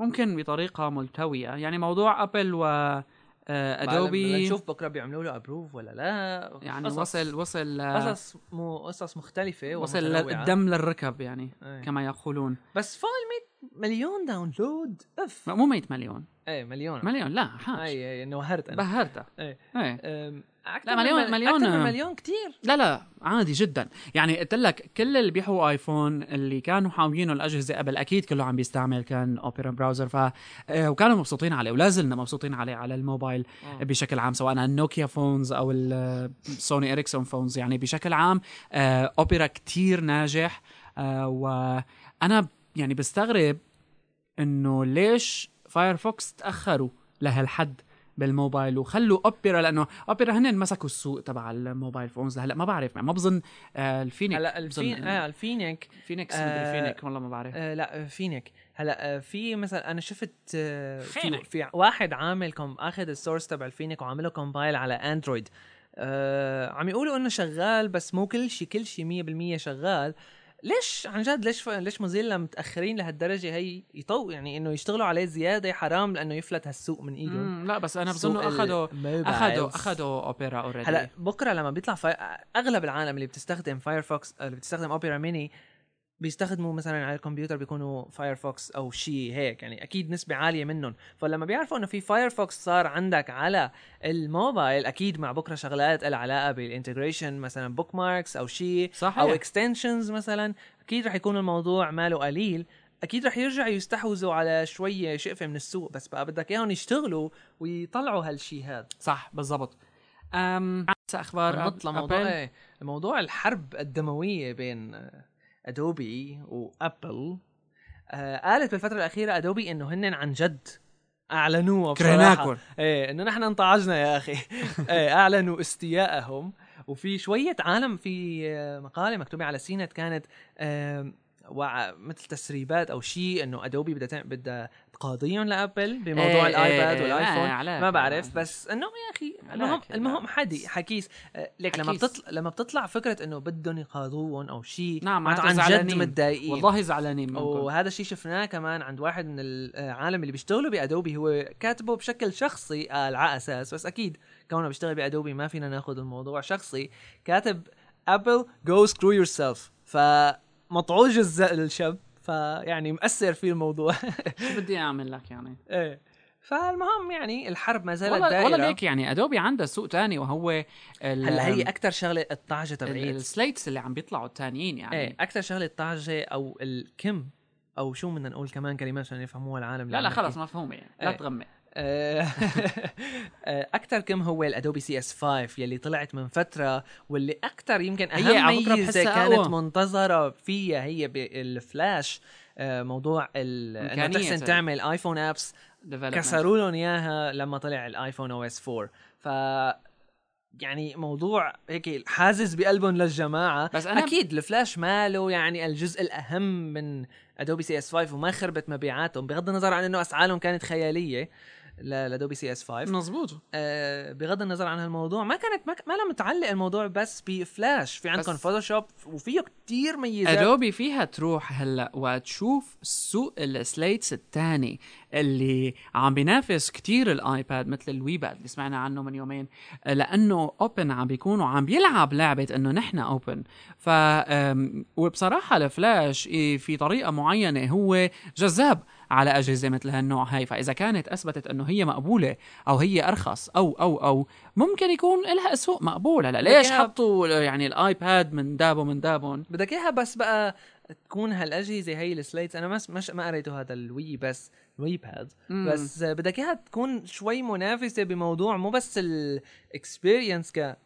ممكن بطريقة ملتوية. يعني موضوع ابل و آه، ادوبي
نشوف بكرة بيعملوا له ابروف ولا لا.
يعني
قصص-
وصل وصل آه،
قصص مو قصص مختلفة
وصل. الدم للركب يعني
إيه.
كما يقولون.
بس فوق ال 100 مليون داونلود أف.
مو 100 مليون.
إيه مليون.
مليون لا حاج
اي اي إنه وهرت أنا.
بهرتها إيه.
إيه. أكتر
لا،
من
مليون-
مل-
مليون-
أكثر من مليون كثير
لا لا عادي جدا. يعني قلت لك كل اللي بيحوا آيفون اللي كانوا حاويينه الأجهزة قبل أكيد كله عم بيستعمل كان اوبرا براوزر ف آه، وكانوا مبسوطين عليه ولا زلنا مبسوطين عليه على الموبايل
آه.
بشكل عام سواء النوكيا phones أو السوني اريكسون phones يعني بشكل عام آه، اوبرا كتير ناجح. آه، وأنا يعني بستغرب إنه ليش فايرفوكس تأخروا لهالحد؟ بالموبايل وخلوا اوبرا لأنه اوبرا هن مسكوا السوق تبع ال mobile phones. هلأ ما بعرف ما بظن آه الفينيك
هلأ الفين آه الفينيك.
فينيكس
آه،
فينيك والله ما بعرف.
آه لا فينيك. هلأ آه في مثلا أنا شفت آه في,
فينيك.
في واحد عامل كم آخذ ال source تبع الفينيك وعمله compile على أندرويد. آه عم يقولوا إنه شغال بس مو كل شيء كل شيء 100% شغال. ليش عن جد ليش ليش موزيلا متاخرين لهالدرجة هي يطو يعني إنه يشتغلوا عليه زيادة حرام لأنه يفلت هالسوق من ايدهم
لا بس
أنا
بظن اخذوا. اخذوا اخذوا أوبرا already
هلا بكرة لما بيطلع فاي... أغلب العالم اللي بتستخدم فايرفوكس اللي بتستخدم اوبرا ميني بيستخدموا مثلا على الكمبيوتر بيكونوا فايرفوكس أو شيء هيك يعني أكيد نسبة عالية منهم. فلما بيعرفوا إنه في فايرفوكس صار عندك على الموبايل أكيد مع بكرة شغلات لها علاقة بال integration مثلا bookmarks أو شيء. أو extensions مثلا. أكيد رح يكون الموضوع ماله قليل. أكيد رح يرجعوا يستحوذوا على شوية شقفة من السوق بس بقى بدك إياهم يشتغلوا ويطلعوا هالشيء هذا.
صح بالضبط. أم أخبار
نط
أب-
لموضوع
أبل؟
إيه موضوع الحرب الدموية بين ادوبي وابل آه قالت بالفترة الأخيرة ادوبي إنه هن عن جد أعلنوها
كرهناكم.
إيه إنه نحن انطعجنا يا أخي. إيه أعلنوا استيائهم وفي شوية عالم في آه، مقالة مكتوبة على سينت كانت آه مثل تسريبات أو شيء إنه ادوبي بدها بدها تقاضيهم لأبل بموضوع
إيه،
الآيباد
إيه،
والآيفون
ما.
ما بعرف بس إنه يا أخي المهم. المهم حدي حكيس آه، ليك لما. بتطلع لما بتطلع فكرة إنه بدهم يقاضوهم أو شيء
نعم
عن جد. متضايقين
والله زعلانين
وهذا الشيء شفناه كمان عند واحد من العالم اللي بيشتغلوا بأدوبي هو كاتبه بشكل شخصي قال على أساس بس أكيد كونه بيشتغل بأدوبي ما فينا ناخذ الموضوع شخصي كاتب ابل go screw yourself فمطعوج الز- الشاب فيعني مأثر فيه الموضوع.
شو بدي أعمل لك يعني؟
إيه. فالمهم يعني الحرب ما زالت
والله
دائرة.
والله ليك يعني ادوبي عندها سوق تاني وهو
هلأ هي أكثر شغلة الطعجه
ال-
تبعيت.
ال slates اللي عم بيطلعوا التانيين يعني.
إيه أكثر شغلة الطعجه أو الكم أو شو بدنا نقول كمان كلمات عشان يفهموها العالم
لا لا خلص
نحكي.
مفهومة. لا
إيه.
تغمق.
أكثر كم هو الأدوبي CS 5 يلي طلعت من فترة واللي أكثر يمكن أهم
ميزة
كانت
أقوى.
منتظرة فيها هي بالفلاش آه، موضوع انه تحسن تعمل آيفون
apps.
كسروا لهم إياها لما طلع الايفون OS 4 ف يعني موضوع هيك حازز بقلبهم للجماعة
بس أنا-
أكيد الفلاش ماله يعني الجزء الأهم من أدوبي CS 5 وما خربت مبيعاتهم بغض النظر عن إنه أسعارهم كانت خيالية لادوبي CS 5
مزبوط
آه بغض النظر عن هالموضوع ما كانت ما, ما لها متعلق الموضوع بس بفلاش. في عندكم فوتوشوب وفيه كتير ميزات
ادوبي فيها تروح هلا وتشوف سوق ال slates الثاني اللي عم بينافس كتير الآيباد مثل الوي باد اللي سمعنا عنه من يومين. لأنه open عم بيكونوا عم بيلعب لعبة إنه نحن open ف وبصراحة الفلاش إيه، في طريقة معينة هو جذاب. على أجهزة مثل هالنوع هاي. فإذا كانت أثبتت إنه هي مقبولة أو هي أرخص أو أو أو ممكن يكون لها سوق مقبول هلا ليش
إياها-
حطوا يعني الآيباد من دابه من دابون
بدك إياها بس بقى تكون هالأجهزة هي السلايتس أنا مش مش ما قريته هذا الوي بس الوي باد. بس بدك إياها تكون شوي منافسة بموضوع مو بس الاكسبيرينس ك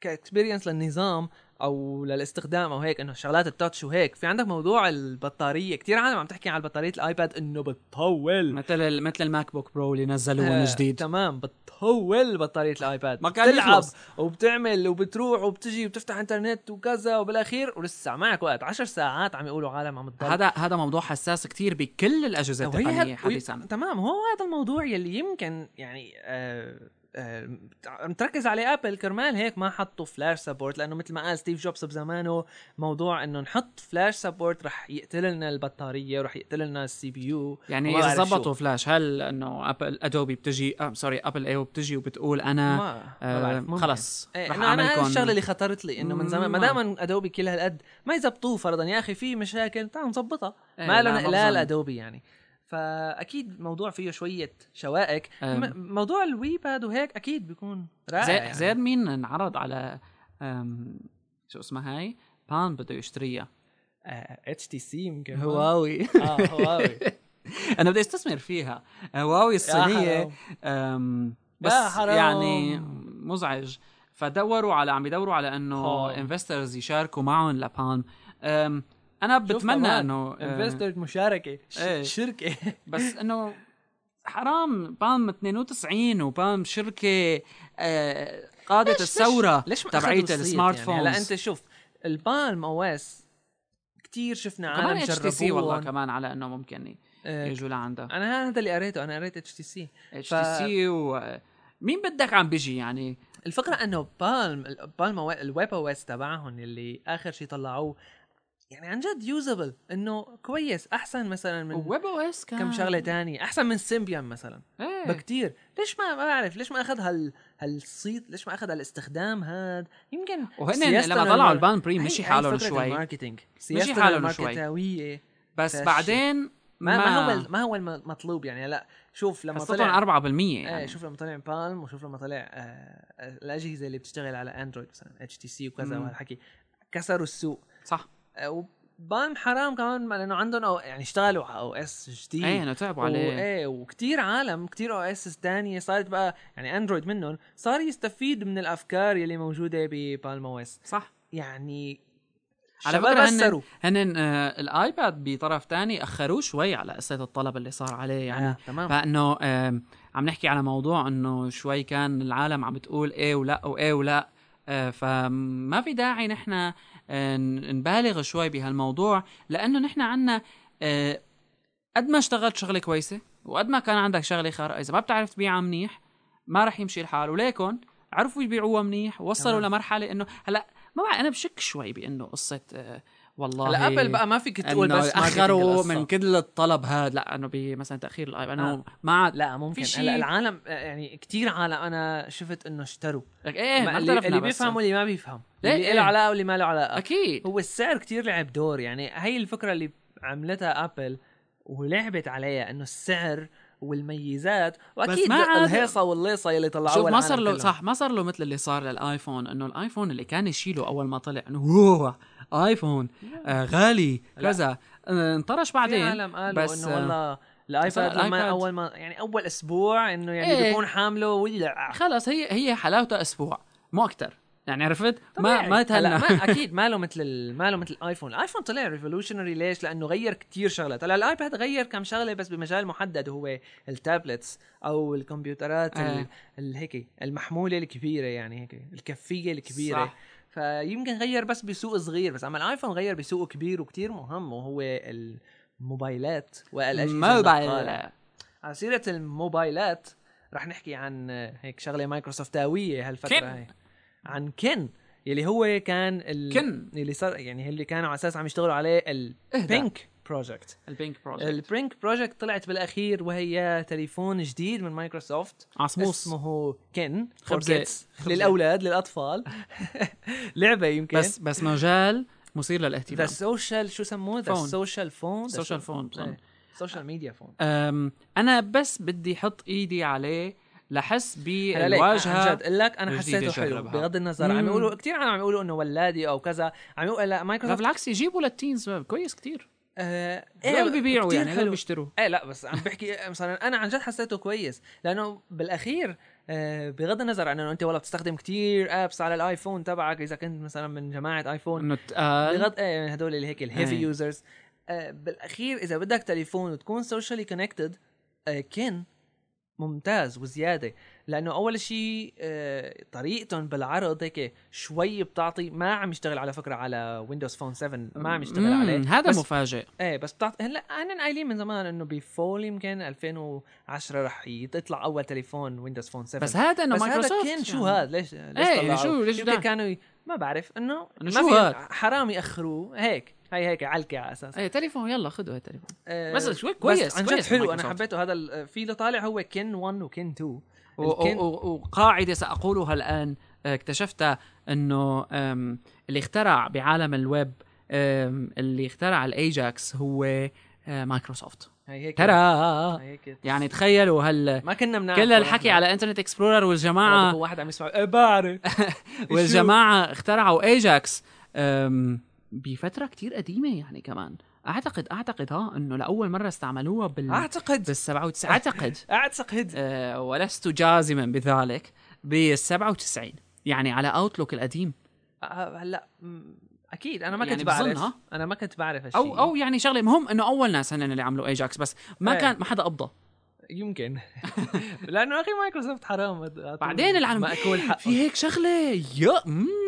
ك experience للنظام أو للاستخدام أو هيك إنه شغلات ال touch وهيك. في عندك موضوع البطارية؟ كثير عالم عم تحكي على بطارية الآيباد إنه بتطول.
مثل مثل الماك بوك برو اللي نزلوه
آه،
جديد
تمام بتطول بطارية الآيباد.
ما كان
بتلعب. وبتعمل وبتروح وبتجي وبتفتح إنترنت وكذا وبالأخير ولسه معك وقت. 10 ساعات عم يقولوا عالم عم تضل.
هذا هذا موضوع حساس كتير بكل الأجهزة
التقنية
حديثا.
تمام هو هذا الموضوع يلي يمكن يعني آه آه عم تركز عليه ابل كرمال هيك ما حطوا Flash support لأنه مثل ما قال ستيف جوبز بزمانه موضوع إنه نحط Flash support رح يقتل لنا البطارية ورح يقتل لنا ال CPU
يعني اذا. زبطوا فلاش هل إنه ابل ادوبي بتجي آه sorry ابل ايو بتجي وبتقول أنا
ما,
آه. خلص
إيه
رح أنا
هاي الشغلة اللي خطرت لي إنه من زمان ما دام ادوبي كل هالقد ما يزبطوه فرضا يا أخي في مشاكل تعال نظبطها
إيه،
ما
لا،
له
ما
نقلال
بظن.
ادوبي يعني فأكيد موضوع فيه شوية شوائك. موضوع الوي باد وهيك أكيد بيكون رائع
زي
يعني.
زير مين انعرض على شو اسمها هاي؟ بان بده يشتريها.
اتش تي سي يمكن.
هواوي.
آه هواوي.
أنا بدي أستثمر فيها. هواوي
الصينية
بس
حرام.
يعني مزعج. فدوروا على عم يدوروا على إنه
آه.
انفسترز يشاركوا معهم لبان. أم أنا بتمنى إنه آه،
انفستر مشاركة ش-
إيه.
شركة.
بس إنه حرام بام 92 وبام شركة آه، قادت الثورة
ليش
تبعيت
الصيت
السمارت
يعني؟
فونز.
هلا أنت شوف البالم أو اس كثير شفنا
كمان
عالم
إتش تي سي والله كمان على إنه ممكن
آه،
يجوا لعندها
أنا هذا اللي قريته أنا قريت إتش تي سي. إتش
تي سي و مين بدك عم بيجي يعني؟
الفكرة إنه بالم بالم الويب OS تبعهم اللي آخر شيء طلعوه يعني عن جد usable إنه كويس. أحسن مثلا من
ويب OS كان
كم شغلة تانية. أحسن من سيمبيان مثلا.
إيه.
بكتير. ليش ما ما بعرف. ليش ما أخذ هال هالصيت ليش ما أخذ هالاستخدام هذا يمكن
وهن لما طلعوا البالم بري مشي حالهم شوي.
ال marketing. سياسة
حالهم شوي. بس. بعدين
ما, ما هو ما هو المطلوب يعني. لا شوف لما طلع
4%
إيه
يعني.
شوف لما طلع Palm وشوف لما طلع آه آه، الأجهزة اللي بتشتغل على Android مثلا HTC وكذا. وهالحكي كسروا السوق.
صح.
آه، و Palm حرام كمان ما- لأنه عندهم أو يعني اشتغلوا على OS جديد.
إيه إنه تعبوا عليه.
إيه وكثير عالم كثير OS ثانية صارت بقى يعني Android منهم صار يستفيد من الأفكار يلي موجودة ب Palm OS.
صح.
يعني
على فكرة هن. هن آه ال iPad بطرف تاني أخروه شوي على قصه الطلب اللي صار عليه يعني.
آه، تمام.
فإنه آم، عم نحكي على موضوع إنه شوي كان العالم عم بتقول إيه ولا وإيه ولا. آه، فما في داعي نحن آه، نبالغ شوي بهالموضوع لأنه نحن عنا آه، قد ما اشتغلت شغلة كويسة وقد ما كان عندك شغلة خارقة إذا ما بتعرف تبيعها منيح ما رح يمشي الحال وليك هن عرفوا يبيعوها منيح ووصلوا
تمام.
لمرحلة إنه هلأ ما بعرف أنا بشك شوي بإنه قصة آه، والله
هلا Apple بقى ما فيك تقول بس
اخروا. من كل الطلب هذا لا إنه مثلا تأخير ال iPad إنه
آه.
ما عاد
لا ممكن. هلا العالم يعني كثير عالم أنا شفت إنه اشتروا.
لك إيه
ما اللي, اللي. بيفهم واللي ما بيفهم.
إيه،
اللي
إيه.
له علاقة واللي ما له علاقة.
أكيد.
هو السعر كتير لعب دور. يعني هي الفكرة اللي عملتها ابل ولعبت عليها إنه السعر والميزات وأكيد
ما عاد-
الهيصة والليصة اللي طلعوها
شوف ما صار له. صح ما صار له مثل اللي صار للآيفون إنه الآيفون اللي كان يشيله أول ما طلع إنه هو آيفون آه غالي. كذا آه انطرش
في
بعدين
عالم قالوا
بس،
إنه
آه،
والله ال iPad
لما.
أول ما يعني أول أسبوع إنه يعني
إيه.
بيكون حامله ولع
خلص هي هي حلاوتها أسبوع مو أكثر يعني عرفت ما
طبيعي.
ما
هلا
تهنى
ما أكيد ما له مثل ال- ما له مثل ال iPhone ال iPhone طلع revolutionary ليش لأنه غير كتير شغلات هلا ال iPad غير كم شغلة بس بمجال محدد هو ال tablets أو الكمبيوترات
آه.
ال- الهيك المحمولة الكبيرة يعني هيك الكفية الكبيرة
صح.
فيمكن غير بس بسوق صغير بس أما ال iPhone غير بسوق كبير وكتير مهم وهو الموبايلات والأجهزة النقالة.
موبايل
على سيرة الموبايلات رح نحكي عن هيك شغلة مايكروسوفتاوية
هالفترة.
هي عن كن يلي هو كان ال...
كن.
اللي صار يعني اللي كانوا على أساس عم يشتغلوا عليه البينك بروجكت
البينك بروجكت
البينك بروجكت طلعت بالأخير وهي تليفون جديد من مايكروسوفت.
عصموس.
اسمه كن.
خبزة.
للأولاد للأطفال. لعبة يمكن.
بس بس مجال مثير
ذا
للاهتمام
social شو سموه؟ the phone.
social phone phone بظن.
سوشيال ميديا فون
أنا بس بدي أحط إيدي عليه لحس بالواجهة
جد أقول لك
أنا
حسيته حلو. بغض النظر عم. يقولوا كثير عم يقولوا إنه ولادي أو كذا عم يقولوا لا مايكروسوفت
بالعكس يجيبوا لل teens كويس كتير
آه
هدول بيبيعوا
كتير
يعني
حلو.
بيشتروا
إيه لا بس عم بحكي مثلا أنا عن جد حسيته كويس لأنه بالأخير آه بغض النظر عن إنه أنت والله بتستخدم كتير apps على ال iPhone تبعك إذا كنت مثلا من جماعة iPhone
إنه تقال
بغض إيه هدول اللي هيك ال
heavy.
users آه بالأخير إذا بدك تليفون وتكون socially connected آه Kin ممتاز وزيادة لأنه أول شيء آه طريقتهم بالعرض هيك شوي بتعطي ما عم يشتغل على فكرة على Windows Phone 7 ما عم يشتغل عليه
هذا
بس
مفاجئ
إيه بس بتعطي هلا هن قايلين من زمان إنه ب fall يمكن 2010 رح يطلع أول تليفون Windows Phone 7
بس هذا إنه
بس هذا
مايكروسوفت
كان شو
يعني.
هذا ليش ليش طلعوه؟
شو- ليش
يمكن؟ كانوا. ما بعرف
إنه
ما
شو هاد؟
حرام يأخروه هيك هي هيك علكة على أساس.
إيه تليفون يلا خذوا التليفون.
آه،
بس شوي كويس-
بس عن جد حلو
أنا.
حبيته. هذا في له طالع هو Kin 1 و Kin 2
و-
ال Kin-
و- و- وقاعدة سأقولها الآن آه، اكتشفتها إنه اللي اخترع بعالم الويب اللي اخترع ال AJAX هو آه، مايكروسوفت
هي هيك
ترى!
هي هيك.
يعني تخيلوا هال
ما كنا بنعرف
كل الحكي على Internet Explorer والجماعة
واحد عم يسمع إيه بعرف
والجماعة اخترعوا AJAX بفترة كتير قديمة يعني كمان. أعتقد أعتقد ها إنه لأول مرة استعملوها بال
أعتقد.
بال 97 أعتقد.
أعتقد.
أه ولست جازما بذلك بال 97 يعني على Outlook القديم.
آه، هلا م، أكيد. أنا ما
يعني
كنت بعرف.
بظنها.
أنا ما كنت بعرف هالشيء
أو أو يعني شغلة مهم إنه أول ناس هن اللي عملوا AJAX بس ما
إيه.
كان ما حدا قبضه.
يمكن. لأنه أخي مايكروسوفت حرام.
بعدين العالم
ماكول حقه
في هيك شغلة؟ يا.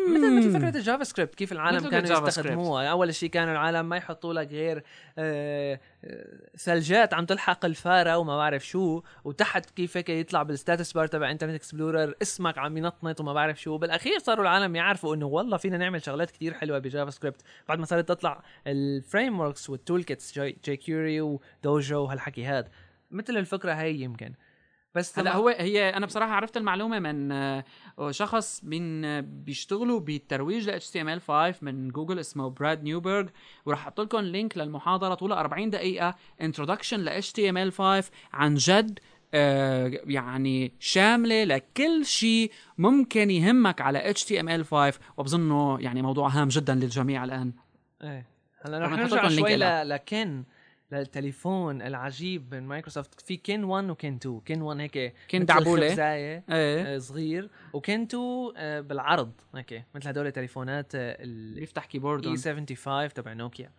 مثل مثل فكرة ال JavaScript. كيف العالم كانوا يستخدموها؟ أول شيء كانوا العالم ما يحطوا لك غير آه، آه، ثلجات عم تلحق الفارة وما بعرف شو وتحت كيف هيك يطلع بال status bar تبع Internet Explorer اسمك عم ينطنط وما بعرف شو. بالأخير صاروا العالم يعرفوا إنه والله فينا نعمل شغلات كتير حلوة ب JavaScript. بعد ما صارت تطلع ال frameworks وال tool kits j, jQuery و Dojo وهالحكي هذا مثل الفكرة هي يمكن. بس
هلا هو هي أنا بصراحة عرفت المعلومة من آه، شخص من آه، بيشتغلوا بالترويج ل HTML5 من جوجل اسمه Brad Neuberg وراح أحط لكم link للمحاضرة طولها 40 دقيقة introduction ل HTML5 عن جد آه، يعني شاملة لكل شيء ممكن يهمك على HTML5 وبظنه يعني موضوع هام جدا للجميع الآن.
إيه. هلا
رح
نرجع شوي ل Kin. للتليفون العجيب من مايكروسوفت. في Kin 1 و Kin 2 Kin 1 هيك
Kin
مثل
دعبولة.
الخبزاية،
إيه.
آه، صغير. و Kin 2 آه، بالعرض. هيك مثل هدول التليفونات
اللي
ال
يفتح
keyboard E75 تبع نوكيا.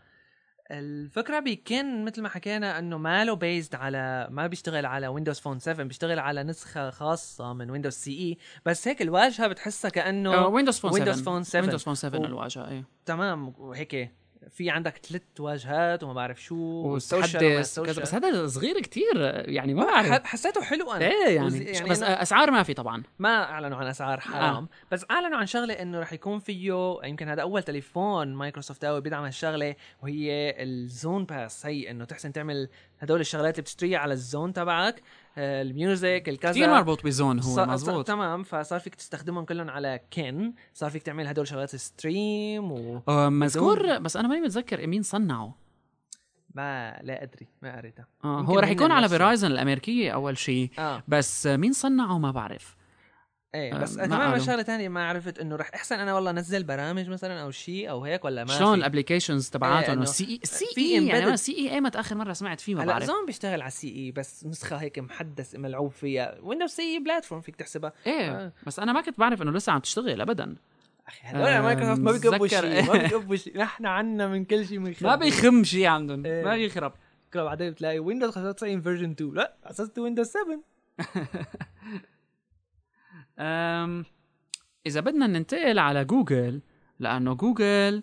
الفكرة ب Kin مثل ما حكينا إنه ما له based على ما بيشتغل على Windows Phone 7 بيشتغل على نسخة خاصة من Windows CE بس هيك الواجهة بتحسها كأنه
Windows Phone 7
و Windows Phone 7
Windows Phone 7
و-
الواجهة إيه.
تمام. وهيك في عندك ثلاث واجهات وما بعرف شو وال
social بس هذا صغير كتير يعني ما بعرف.
حسيته حلو أنا.
إيه يعني, يعني بس
أنا
أسعار ما في طبعا.
ما أعلنوا عن أسعار حرام
آه.
آه. بس أعلنوا عن شغلة إنه رح يكون فيه يمكن هذا أول تليفون مايكروسوفت قوي بيدعم هالشغلة وهي ال Zune Pass. هي إنه تحسن تعمل هدول الشغلات اللي بتشتريها على ال Zune تبعك. آه، ال music الكذا.
كثير مربوط ب Zune
هو
مزبوط
تمام فصار فيك تستخدمهم كلهم على Kin صار فيك تعمل هدول شغلات stream و
آه، مذكور بس أنا ماني متذكر مين صنعه.
ما لا أدري ما قريتها
آه هو رح يكون على. Verizon الأمريكية أول شيء
آه.
بس آه، مين صنعه ما بعرف.
إيه
آه،
بس
ما
كمان. شغلة ثانية ما عرفت إنه رح أحسن أنا والله أنزل برامج مثلا أو شيء أو هيك ولا ما
شلون؟
ال
applications تبعاتهم ال CE
في
CE يعني أنا CE ايمت اخر مرة سمعت فيه ما
هلأ
بعرف
Zune بيشتغل على ال CE بس نسخة هيك محدث ملعوب فيها ويندوز CE platform فيك تحسبها
إيه
آه.
بس أنا ما كنت بعرف إنه لسه عم تشتغل ابدا
أخي هدول
آه،
مايكروسوفت ما
متذكر.
شيء ما بيقبوا شيء نحن عنا من كل شيء من
ما بيخم شيء عندهم
إيه.
ما بيخرب
بكره بعدين بتلاقي ويندوز 95 version 2 لا اسست ويندوز 7
أم إذا بدنا ننتقل على جوجل لأنه جوجل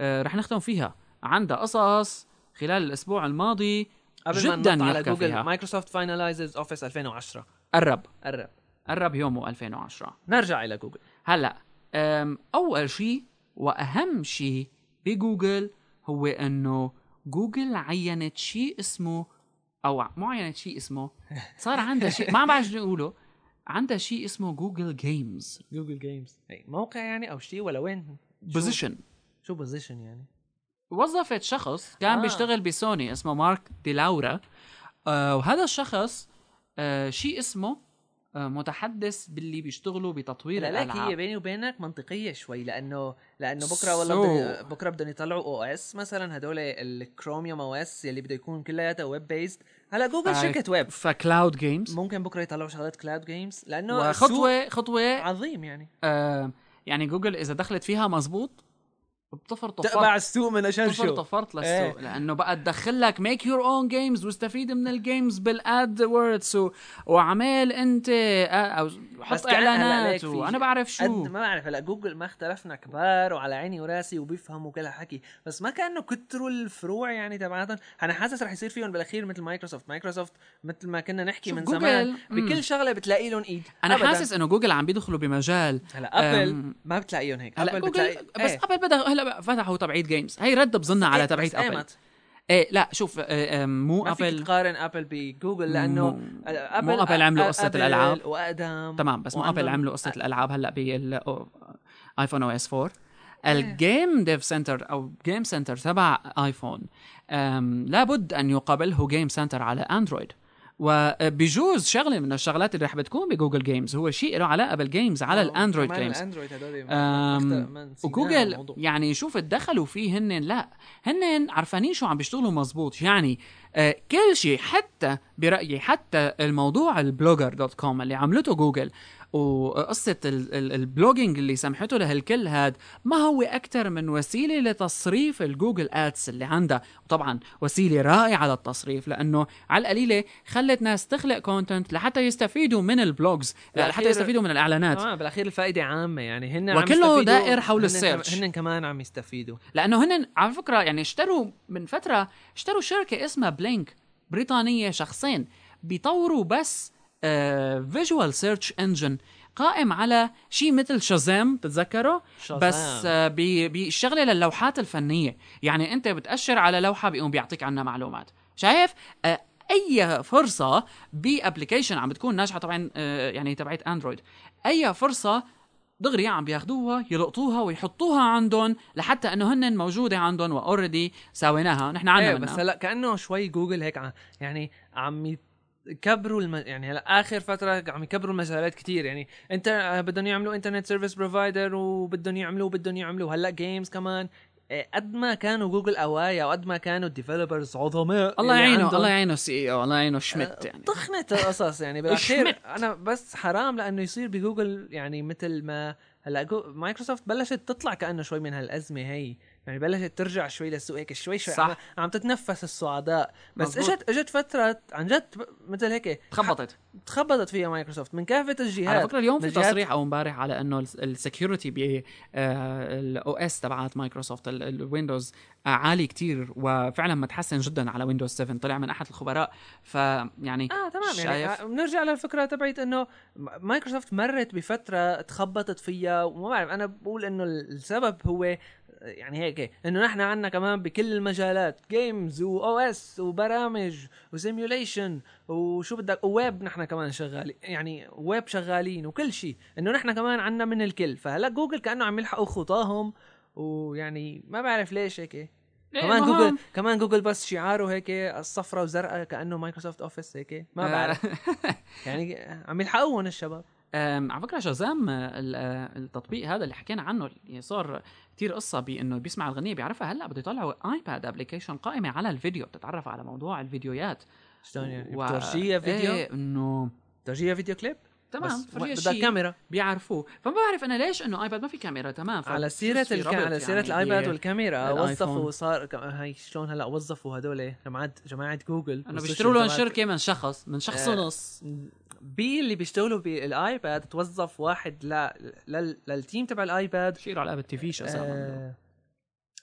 آه، رح نختم فيها. عندها قصص خلال الأسبوع الماضي
قبل ما
جدا
ننط على جوجل
فيها.
مايكروسوفت finalizes Office 2010
قرب.
قرب.
قرب يومه 2010
نرجع إلى جوجل.
هلأ أول شيء وأهم شيء بجوجل هو إنه جوجل عينت شيء اسمه أو مو عينت شيء اسمه. صار عندها شيء ما بعرف شو نقوله عندها شيء اسمه Google Games
Google Games موقع يعني أو شيء ولا وين؟
position
شو position يعني؟
وظفت شخص كان
آه.
بيشتغل بسوني اسمه مارك دي لاورا. آه وهذا الشخص آه شيء اسمه متحدث باللي بيشتغلوا بتطوير
لا لك هي
الالعاب
بيني وبينك منطقية شوي لأنه لأنه بكرة والله
So-
بكرة بدهم يطلعوا OS مثلا هدول ال Chromium OS اللي بده يكون كلياتها web based هلا جوجل شركة ويب
ف cloud games
ممكن بكرة يطلعوا شغلات cloud games لأنه
وخطوه خطوه
عظيم يعني.
آه يعني جوجل إذا دخلت فيها مزبوط بتفرط
تقبع السوق من عشان شو
تفرط للسوق
إيه.
لأنه بقى تدخل لك make your own games واستفيد من ال games بال AdWords و... وعمال أنت آه، أو حط إعلانات
وأنا.
بعرف
قد
شو
ما بعرف هلأ جوجل ما اختلفنا كبار وعلى عيني وراسي وبيفهموا كل هالحكي بس ما كانوا كتروا الفروع يعني تبعاتهم أنا حاسس رح يصير فيهم بالأخير مثل مايكروسوفت مايكروسوفت مثل ما كنا نحكي من
جوجل،
زمان
مم.
بكل شغلة بتلاقي لهم إيد
أنا
أبداً.
حاسس إنه جوجل عم بيدخلوا بمجال
هلأ ابل ما بتلاقيهم هيك
هلأ
ابل
جوجل
بتلاقي
بس
إيه.
ابل بدأ هلأ بقى فتحوا تبعيت games. هي رد بظنها على
إيه،
تبعيت
بس أبل.
إيه لا شوف آم، مو
ما فيك
أبل.
تقارن أبل بجوجل لأنه
مو-
أبل
مو أبل عملوا قصة
أبل
الألعاب.
واقدم
تمام بس مو
أبل
عملوا قصة الألعاب هلأ بال iPhone OS 4 ال game dev center أو game center تبع ايفون لابد أن يقابله game center على اندرويد وبجوز شغلة من الشغلات اللي رح بتكون ب Google Games هو شيء له علاقة بال games على
آه، الأندرويد games
وجوجل. يعني شوف دخلوا فيه هن لا هن عرفانين شو عم بيشتغلوا مزبوط يعني آه كل شيء حتى برأيي حتى الموضوع ال Blogger dot com اللي عملته جوجل ال- ال blogging اللي سمحته لهالكل هاد ما هو أكثر من وسيلة لتصريف ال Google Ads اللي عندها. وطبعا وسيلة رائعة للتصريف لأنه على القليلة خلت ناس تخلق content لحتى يستفيدوا من ال blogs
لحتى
يستفيدوا من الإعلانات.
تمام بالأخير الفائدة عامة يعني. هن عم
وكله دائر حول ال
search. هن كمان عم يستفيدوا.
لأنه هن على فكرة يعني اشتروا من فترة اشتروا شركة اسمها Plink بريطانية شخصين بيطوروا بس visual search engine قائم على شيء مثل Shazam بتتذكره
Shazam.
بس آه، بيشتغل للوحات الفنية. يعني أنت بتأشر على لوحة بيقوم بيعطيك عنها معلومات. شايف؟ آه، أي فرصة ب application عم بتكون ناجحة طبعا آه، يعني تبعت اندرويد أي فرصة دغري عم بياخدوها يلقطوها ويحطوها عندهم لحتى إنه هن موجودة عندهم و already ساويناها نحن عنا إيه
بس هلأ كأنه شوي جوجل هيك يعني عم يكبروا الم... يعني هلا آخر فترة عم يكبروا المجالات كتير يعني انت آه، بدهم يعملوا internet service provider وبدهم يعملوا بدهم يعملوا هلا games كمان. إيه، قد ما كانوا جوجل قوايا وقد ما كانوا ال developers عظماء
الله يعينه
عندهم-
الله يعينه ال CEO الله يعينه Schmidt يعني.
طخنة القصص يعني
بالأخير.
أنا بس حرام لأنه يصير بجوجل يعني مثل ما هلا جو- مايكروسوفت بلشت تطلع كأنه شوي من هالأزمة هي. يعني بلشت ترجع شوي للسوق هيك شوي شوي
صح.
عم, عم تتنفس الصعداء. بس
مزبوط.
اجت اجت فترة عن جد ب- مثل هيك
تخبطت.
تخبطت فيها مايكروسوفت. من كافة الجهات
على فكرة اليوم في تصريح أو امبارح على إنه ال security بال OS تبعات مايكروسوفت ال- الويندوز آه، عالي كتير وفعلا متحسن جدا على ويندوز 7 طلع من أحد الخبراء. فيعني
آه تمام. يعني
شايف؟
آه، بنرجع للفكرة تبعت إنه مايكروسوفت مرت بفترة تخبطت فيها. وما بعرف أنا بقول إنه السبب هو يعني هيك إنه نحن عنا كمان بكل المجالات games و OS وبرامج و simulation وشو بدك وويب نحن كمان شغالين يعني ويب شغالين وكل شيء إنه نحن كمان عنا من الكل. فهلأ جوجل كأنه عم يلحقوا خطاهم ويعني ما بعرف ليش هيك.
إيه،
كمان
ما
جوجل كمان جوجل بس شعاره هيك الصفرة وزرقاء كأنه Microsoft Office هيك ما
آه.
بعرف. يعني عم يلحقوهم الشباب.
على فكرة Shazam آه، آه، التطبيق هذا اللي حكينا عنه اللي صار كتير قصة بإنه بيسمع الغنية بيعرفها. هلأ بده يطلعوا iPad application قائمة على الفيديو. بتتعرف على موضوع الفيديويات
شلون يعني؟
و-
بتورجيها فيديو؟
إيه إنه
بتورجيها فيديو كليب؟
تمام فرجيها شيء
كاميرا
بيعرفوه. فما بعرف أنا ليش إنه iPad ما في كاميرا. تمام
على
في
الك... على سيرة
يعني؟
ال
iPad
والكاميرا. وظفوا صار هاي شلون هلأ وظفوا هدول جماعة جماعة جوجل
انه بيشتروا لهم شركة من شخص من شخص ونص
بي اللي بيشتغلوا بالايباد توظف واحد ل... لل... للتيم تبع الآيباد.
بشيروا على التي في شو
آه,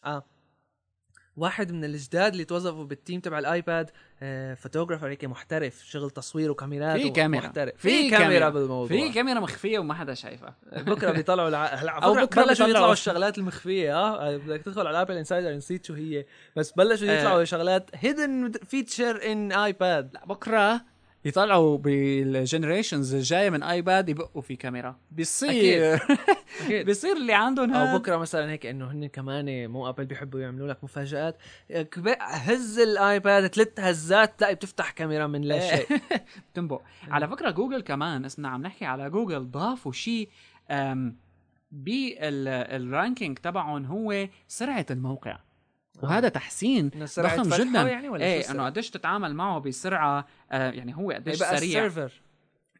آه. واحد من الجداد اللي توظفوا بالتيم تبع الآيباد آه فوتوغرافر هيك محترف شغل تصوير وكاميرات
في كاميرا.
محترف
في
كاميرا
كاميرا.
بالموضوع.
في كاميرا مخفية وما حدا شايفها.
بكرة بيطلعوا الع... هلا
أو
أو
بكرة
بلشوا يطلعوا الشغلات المخفية آه. بدك تدخل على Apple Insider نسيت شو هي. بس بلشوا
آه.
يطلعوا شغلات hidden feature in iPad
لا بكرة يطلعوا بال generations الجاية من iPad يبقوا في كاميرا. بيصير.
أكيد.
بيصير اللي عندهم
أو
هاد
بكرة مثلا هيك إنه هن كمان مو Apple بيحبوا يعملوا لك مفاجآت. هز ال iPad ثلاث هزات تلاقي بتفتح كاميرا من لا. شيء.
تنبو على فكرة جوجل كمان اسمنا عم نحكي على جوجل ضافوا شيء بال ranking تبعهم هو سرعة الموقع. وهذا تحسين ضخم جدا.
يعني ولا إيه؟
إنه قديش تتعامل معه بسرعة آه يعني هو قديش سريع.
ال server.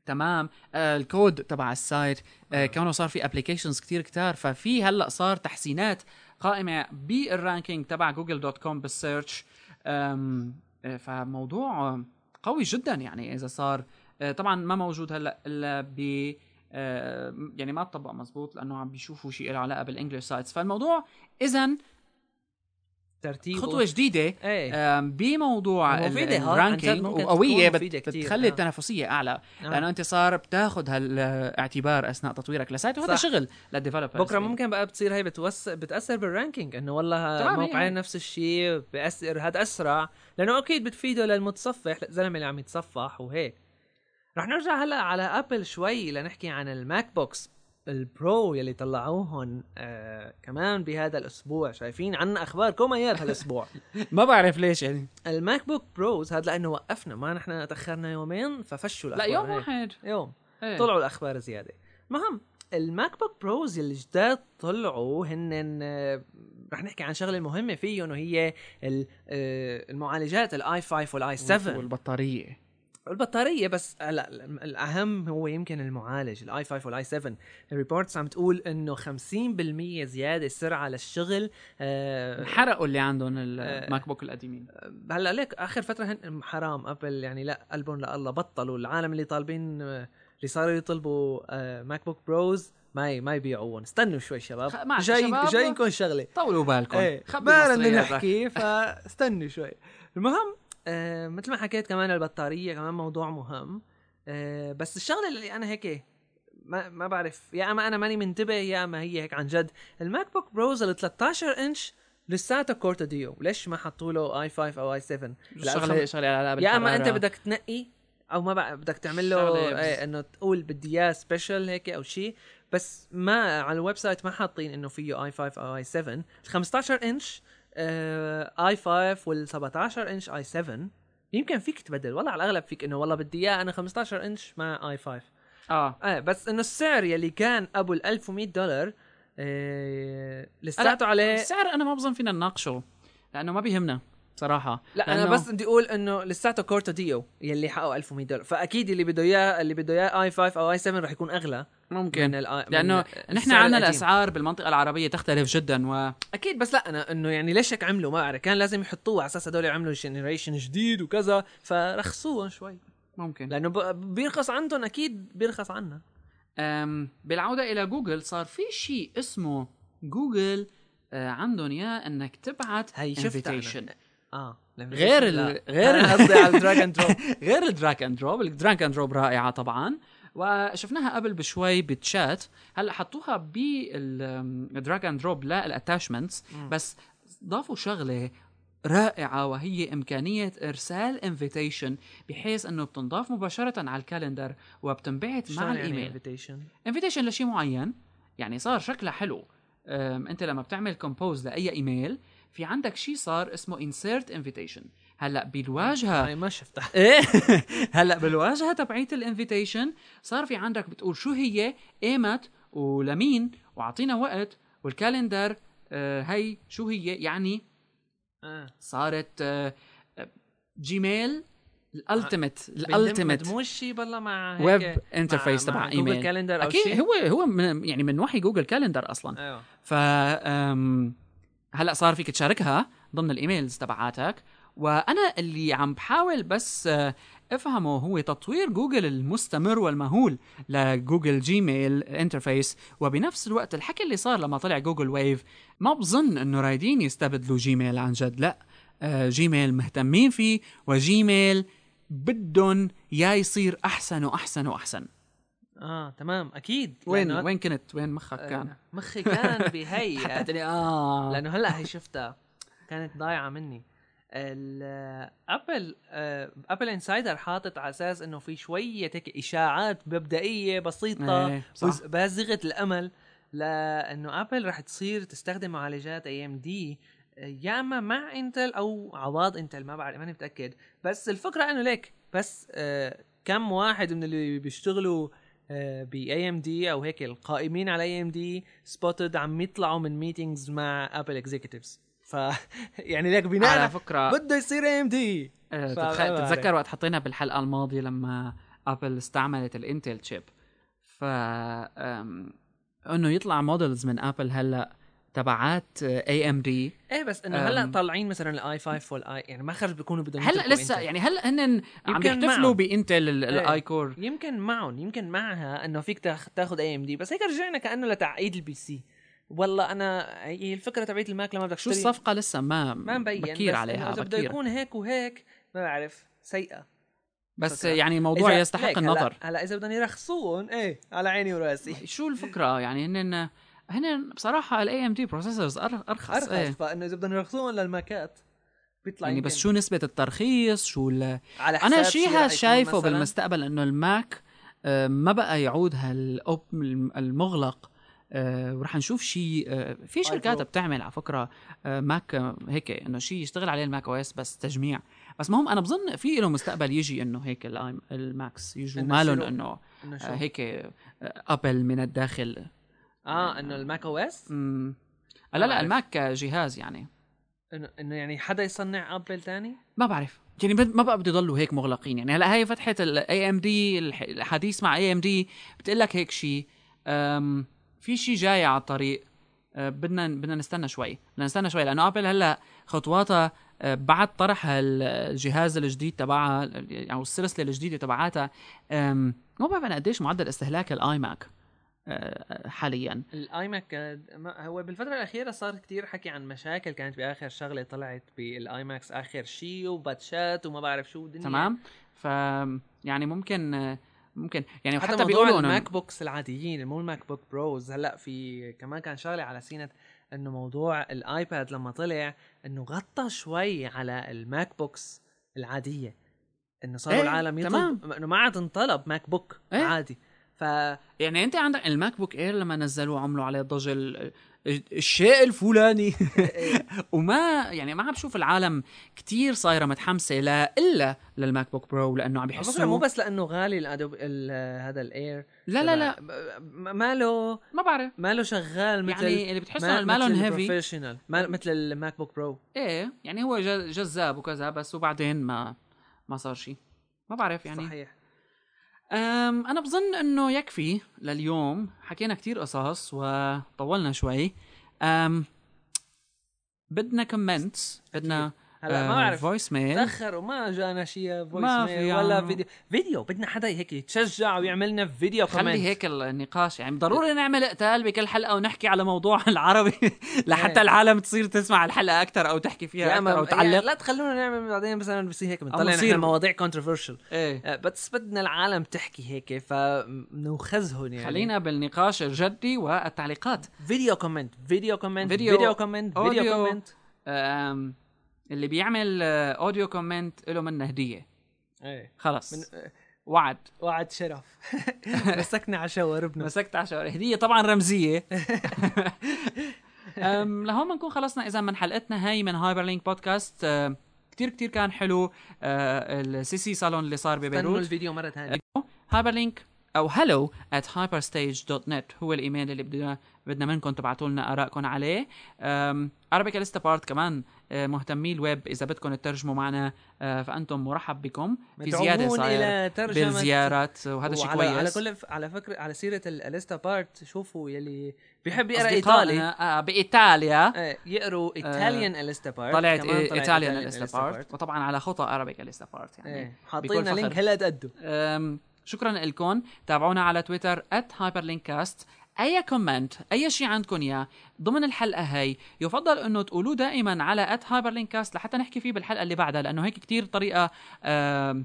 تمام. آه الكود تبع ال site آه كونه صار في applications كتير كتار ففي هلأ صار تحسينات قائمة بال ranking تبع Google dot com بال search آه، فموضوع قوي جدا يعني إذا صار. آه، طبعا ما موجود هلأ إلا ب آه، يعني ما تطبق مزبوط لأنه عم بيشوفوا شيء له علاقة بال English sites فالموضوع اذا
ترتيب
خطوة
جديدة
إيه بموضوع
جد
ال
ranking وقوية
بت-. بتخلي
آه.
التنافسية أعلى
آه.
لأنه أنت صار بتاخذ هالاعتبار أثناء تطويرك ل site
وهذا.
شغل لل
developers بكرة ممكن بقى بتصير هي بتوس... بتأثر بال ranking إنه
والله
موقعين
هي.
نفس الشيء بيأثر هذا أسرع لأنه أكيد بتفيده للمتصفح الزلمه اللي عم يتصفح وهيك رح نرجع هلأ على Apple شوي لنحكي عن ال MacBooks ال Pro يلي طلعوهن آه كمان بهذا الأسبوع. شايفين عنا أخبار كومات هالأسبوع.
ما بعرف ليش يعني.
ال MacBook Pros هذا لأنه وقفنا ما نحن تأخرنا يومين ففشوا
لا
الاخبار
يوم
هيك.
واحد.
يوم.
إيه.
طلعوا الأخبار زيادة. المهم الماك بوك بروز اللي جداد طلعوا هن آه، رح نحكي عن شغلة مهمة فيهم وهي آه، المعالجات ال i5 وال i7
والبطارية.
البطارية بس لا الأهم هو يمكن المعالج ال i5 وال i7 ال reports عم تقول إنه 50% زيادة سرعة للشغل آه،
حرقوا اللي عندهم ال MacBook القديمين.
هلأ ليك آخر فترة هن حرام. Apple يعني لا قلبهم لله بطلوا. العالم اللي طالبين آه، اللي صاروا يطلبوا آه، MacBook Pros ما ما يبيعوهم. استنوا شوي شباب. جاي
شباب.
جايكم شغلة.
طولوا بالكم. إيه
ما بدنا. نحكي فاستنوا شوي. المهم آه مثل ما حكيت كمان البطارية كمان موضوع مهم. آه بس الشغلة اللي أنا هيك ما ما بعرف يا أما أنا ماني منتبه يا أما هي هيك عن جد. ال MacBook Pros ال 13 إنش لساته Core 2 Duo. ليش ما حطوا له i5 أو i7
شغله شغلة على
يا أما
أنت.
بدك تنقي أو ما بقى بدك تعمل له إيه إنه تقول بدي إياه special هيك أو شيء بس ما على ال website ما حاطين إنه فيه i5 أو i7 ال 15 إنش i5 وال 17 إنش i7 يمكن فيك تبدل. والله على الأغلب فيك إنه والله بدي إياه أنا 15 إنش مع i5
آه.
إيه بس إنه السعر يلي كان أبو ال 1100 دولار إيه لساته عليه
السعر أنا ما بظن فينا نناقشه لأنه ما بيهمنا صراحة.
لا أنا
لأنه-
بس بدي أقول إنه لساته Core 2 Duo يلي حقه 1100 دولار. فأكيد اللي بده اياه اللي بده إياه i5 أو i7 رح يكون أغلى. من
ممكن
ال من
لأنه نحن
السعر
عندنا. الأسعار بالمنطقة العربية تختلف جدا و
أكيد بس لا أنا إنه يعني ليش هيك عملوا؟ ما بعرف كان لازم يحطوه على أساس هدول يعملوا generation جديد وكذا فرخصوهم شوي.
ممكن.
لأنه ب- بيرخص عندهم أكيد بيرخص عنا.
أم بالعودة إلى جوجل صار في شيء اسمه جوجل آه عندهم إياه إنك تبعت
هي شفتها. آه
غير ال-. غير
قصدي على ال drag and drop
غير ال drag and drop ال drag and drop رائعة طبعا. وشفناها قبل بشوي بتشات. هلأ حطوها بال drag and drop لل attachments بس ضافوا شغلة رائعة وهي إمكانية إرسال invitation بحيث أنه بتنضاف مباشرة على ال calendar وبتنبعت مع
يعني
الإيميل.
invitation
invitation لشيء معين. يعني صار شكلها حلو. أم، أنت لما بتعمل compose لأي إيميل في عندك شيء صار اسمه insert invitation هلا بالواجهة.
هاي ما شفتها.
إيه هلا بالواجهة تبعيت ال invitation صار في عندك بتقول شو هي ايمت ولمين وأعطينا وقت وال calendar آه هي شو هي يعني
آه.
صارت آه Gmail ال
ultimate
ال ultimate ال ultimate.
مو شيء بالله مع هيك
web
interface
تبع
مع
Google
email calendar
أكيد
شيء
هو هو من يعني من وحي Google Calendar أصلا.
أيوه.
ف هلا صار فيك تشاركها ضمن ال emails تبعاتك وأنا اللي عم بحاول بس آه، أفهمه هو تطوير جوجل المستمر والمهول ل Google Gmail interface. وبنفس الوقت الحكي اللي صار لما طلع Google Wave ما بظن إنه رايدين يستبدلوا Gmail عن جد لا. آه، Gmail مهتمين فيه و Gmail بدهم يا يصير أحسن وأحسن وأحسن.
آه تمام أكيد.
وين وين كنت؟ وين مخك كان؟
آه، مخي كان بهي
حتى آه.
لأنه هلأ هي شفتها كانت ضايعة مني. Apple AppleInsider حاطط على أساس إنه في شوية هيك إشاعات
مبدئية بسيطة.
بز- بازغه الأمل لإنه Apple رح تصير تستخدم معالجات AMD يا أما مع Intel أو عوض Intel ما بعرف ماني متأكد بس الفكرة إنه ليك بس آه كم واحد من اللي بيشتغلوا ب AMD أو هيك القائمين على AMD spotted عم يطلعوا من meetings مع Apple executives ف يعني ليك بناء
على فكرة
بده يصير AMD.
تتذكر وقت حطينا بالحلقة الماضية لما Apple استعملت ال Intel chip ف إنه يطلع models من Apple هلأ تبعات AMD
إيه بس إنه
هلأ.
طالعين مثلا ال i5 وال i يعني ما خرج بيكونوا بدهم هلأ
لسه
Intel.
يعني هلأ هن عم
معهم.
ب Intel ال-.
ال
i core
يمكن معهم يمكن معها إنه فيك تاخ- تاخذ AMD بس هيك رجعنا كأنه لتعقيد ال PC والله أنا هي الفكرة تبعت ال Mac لما بدك
شو الصفقة لسه؟ ما
ما مبين
بكير
بس
عليها
إذا بده
بكير
يكون هيك وهيك ما بعرف سيئة.
بس
فكرة.
يعني الموضوع
إذا-
يستحق النظر
هلا, هلا إذا بدهم يرخصوهم إيه على عيني وراسي.
شو الفكرة؟ يعني هن هن بصراحة ال AMD processors أرخص
أرخص
إيه.
فانه إذا بدهم يرخصوهم للماكات. بيطلع
يعني
يمكن
بس شو نسبة الترخيص؟ شو ال...
على
أنا
حساب
شيء هذا
يكون
شايفه. بالمستقبل إنه ال Mac آه، ما بقى يعود هالأوب المغلق. آه، ورح نشوف شيء آه، في شركات. بتعمل على فكرة آه، Mac آه، هيك إنه شيء يشتغل عليه ال Mac OS بس تجميع. بس مهم أنا بظن في له مستقبل يجي إنه هيك ال Macs يجوا. مالهم إنه هيك Apple من الداخل.
آه إنه ال
Mac
OS؟
لا لا.
ال
Mac جهاز يعني.
إنه يعني حدا يصنع Apple تاني؟
ما بعرف. يعني ما بقى بده يضلوا هيك مغلقين يعني. هلأ هاي فتحه ال AMD الحديث مع AMD بتقول لك هيك شيء في شيء جاي على الطريق. أه، بدنا بدنا نستنى شوي. بدنا نستنى شوي لأنه Apple هلأ خطواتها أه، بعد طرح ال- الجهاز الجديد تبعها أو السلسلة الجديدة تبعاتها ما بعرف أنا قديش معدل استهلاك ال iMac حاليا.
ال iMac آه، ما- هو بالفترة الأخيرة صار كتير حكي عن مشاكل كانت بآخر شغلة طلعت بال iMacs آخر شيء وباتشات وما بعرف شو الدنيا.
تمام. ف يعني ممكن ممكن. يعني
حتى,
حتى
موضوع
ال
Mac Books العاديين مو ال MacBook Pros. هلأ في كمان كان شغله على سيرة إنه موضوع ال iPad لما طلع إنه غطى شوي على ال MacBooks العادية. إنه صاروا
إيه،
العالم يطلب إنه ما عاد انطلب MacBook
إيه.
عادي. ف
يعني أنت عندك ال MacBook Air لما نزلوه عملوا عليه ضجة الشيء الفلاني. وما يعني ما عم بشوف العالم كتير صايرة متحمسة لا إلا لل MacBook Pro لأنه عم بيحسوا
مو بس لأنه غالي الادوب ال- هذا ال Air
لا لا لا.
ما له
ما بعرف.
ما له شغال مثل
يعني اللي بتحسوا ما لهم heavy
professional مثل ال MacBook Pro
إيه يعني هو جذاب وكذا بس وبعدين ما ما صار شيء ما بعرف يعني.
صحيح.
أم أنا بظن إنه يكفي لليوم. حكينا كتير قصص وطولنا شوي. أم بدنا comment بدنا
هلا ما بعرف
voicemail
تأخر وما جانا شيء voice
ما في
mail ولا
يعني.
فيديو. فيديو بدنا حدا هيك يتشجع ويعمل لنا فيديو
خلي
comment
هيك النقاش يعني ضروري نعمل قتال بكل حلقة ونحكي على موضوع العربي. لحتى
إيه.
العالم تصير تسمع الحلقة أكثر أو تحكي فيها أكثر أو
اما يعني
تعلق.
لا تخلونا نعمل بعدين مثلا بصير هيك بنطلع نحن مواضيع controversial
إيه.
بس بدنا العالم تحكي هيك فنوخذهم يعني.
خلينا بالنقاش الجدي والتعليقات.
فيديو comment فيديو comment
فيديو-
comment فيديو.
comment اللي بيعمل audio comment له منه هدية.
إيه.
خلص
من
وعد.
وعد شرف. مسكنا على شواربنا
مسكت عشان هدية طبعا رمزية. أم لهون بنكون خلصنا اذا من حلقتنا هاي من Hyperlink podcast أم، كتير كتير كان حلو ال CC Salon اللي صار
استنوا
ببيروت
الفيديو مرة ثانية.
هايبر لينك أو hello at hyperstage.net هو الإيميل اللي بدنا بدنا منكم تبعتوا لنا آرائكم عليه. عربي لسه بارت كمان آه، مهتمين الويب إذا بدكم تترجموا معنا آه، فأنتم مرحب بكم في
زيادة
صاير
إلى
بالزيارات. وهذا شيء
وعلى على
كويس.
كل على فكرة على سيرة ال- اليستا بارت شوفوا يلي بيحب
يقرأ
إيطالي.
آه بإيطاليا.
آه، يقروا ايطاليان اليستا بارت
طلعت ايطاليان اليستا بارت وطبعا على خطى عربي اليستا بارت يعني إيه
حاطين. لينك هلا
أم، شكرا لكم. تابعونا على تويتر hyperlinkcast. أي comment أي شيء عندكم إياه ضمن الحلقة هي يفضل إنه تقولوه دائما على at Hyperlinkcast لحتى نحكي فيه بالحلقة اللي بعدها لأنه هيك كتير طريقة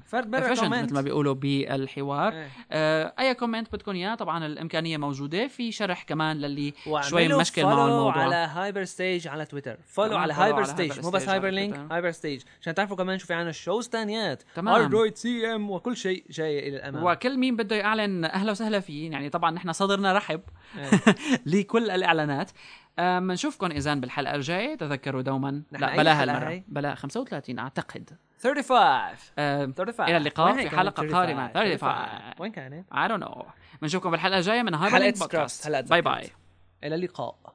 فرد برا
مثل ما بيقولوا بالحوار.
إيه.
آه، أي comment بدكم إياه طبعا الإمكانية موجودة. في شرح كمان للي شوي مشكل مع الموضوع.
على Hyper Stage على تويتر
follow على
Hyper
Stage
مو بس
Hyperlink.
هايبر ستيج عشان تعرفوا كمان شو في عنا shows ثانيات
تمام.
اندرويد سي ام وكل شيء جاي إلى الأمام.
وكل مين بده يعلن أهلا وسهلا فيه يعني طبعا نحن صدرنا رحب. لكل الإعلانات. أم، نشوفكم اذا بالحلقة الجاية. تذكروا دوما. لا بلا هالمره؟ بلا 35 أعتقد.
35
أم،
35
إلى اللقاء في حلقة
35
قادمة. 35
وين كانت؟
I don't know. بنشوفكم بالحلقة الجاية من هايبر بودكاست bye bye
إلى اللقاء.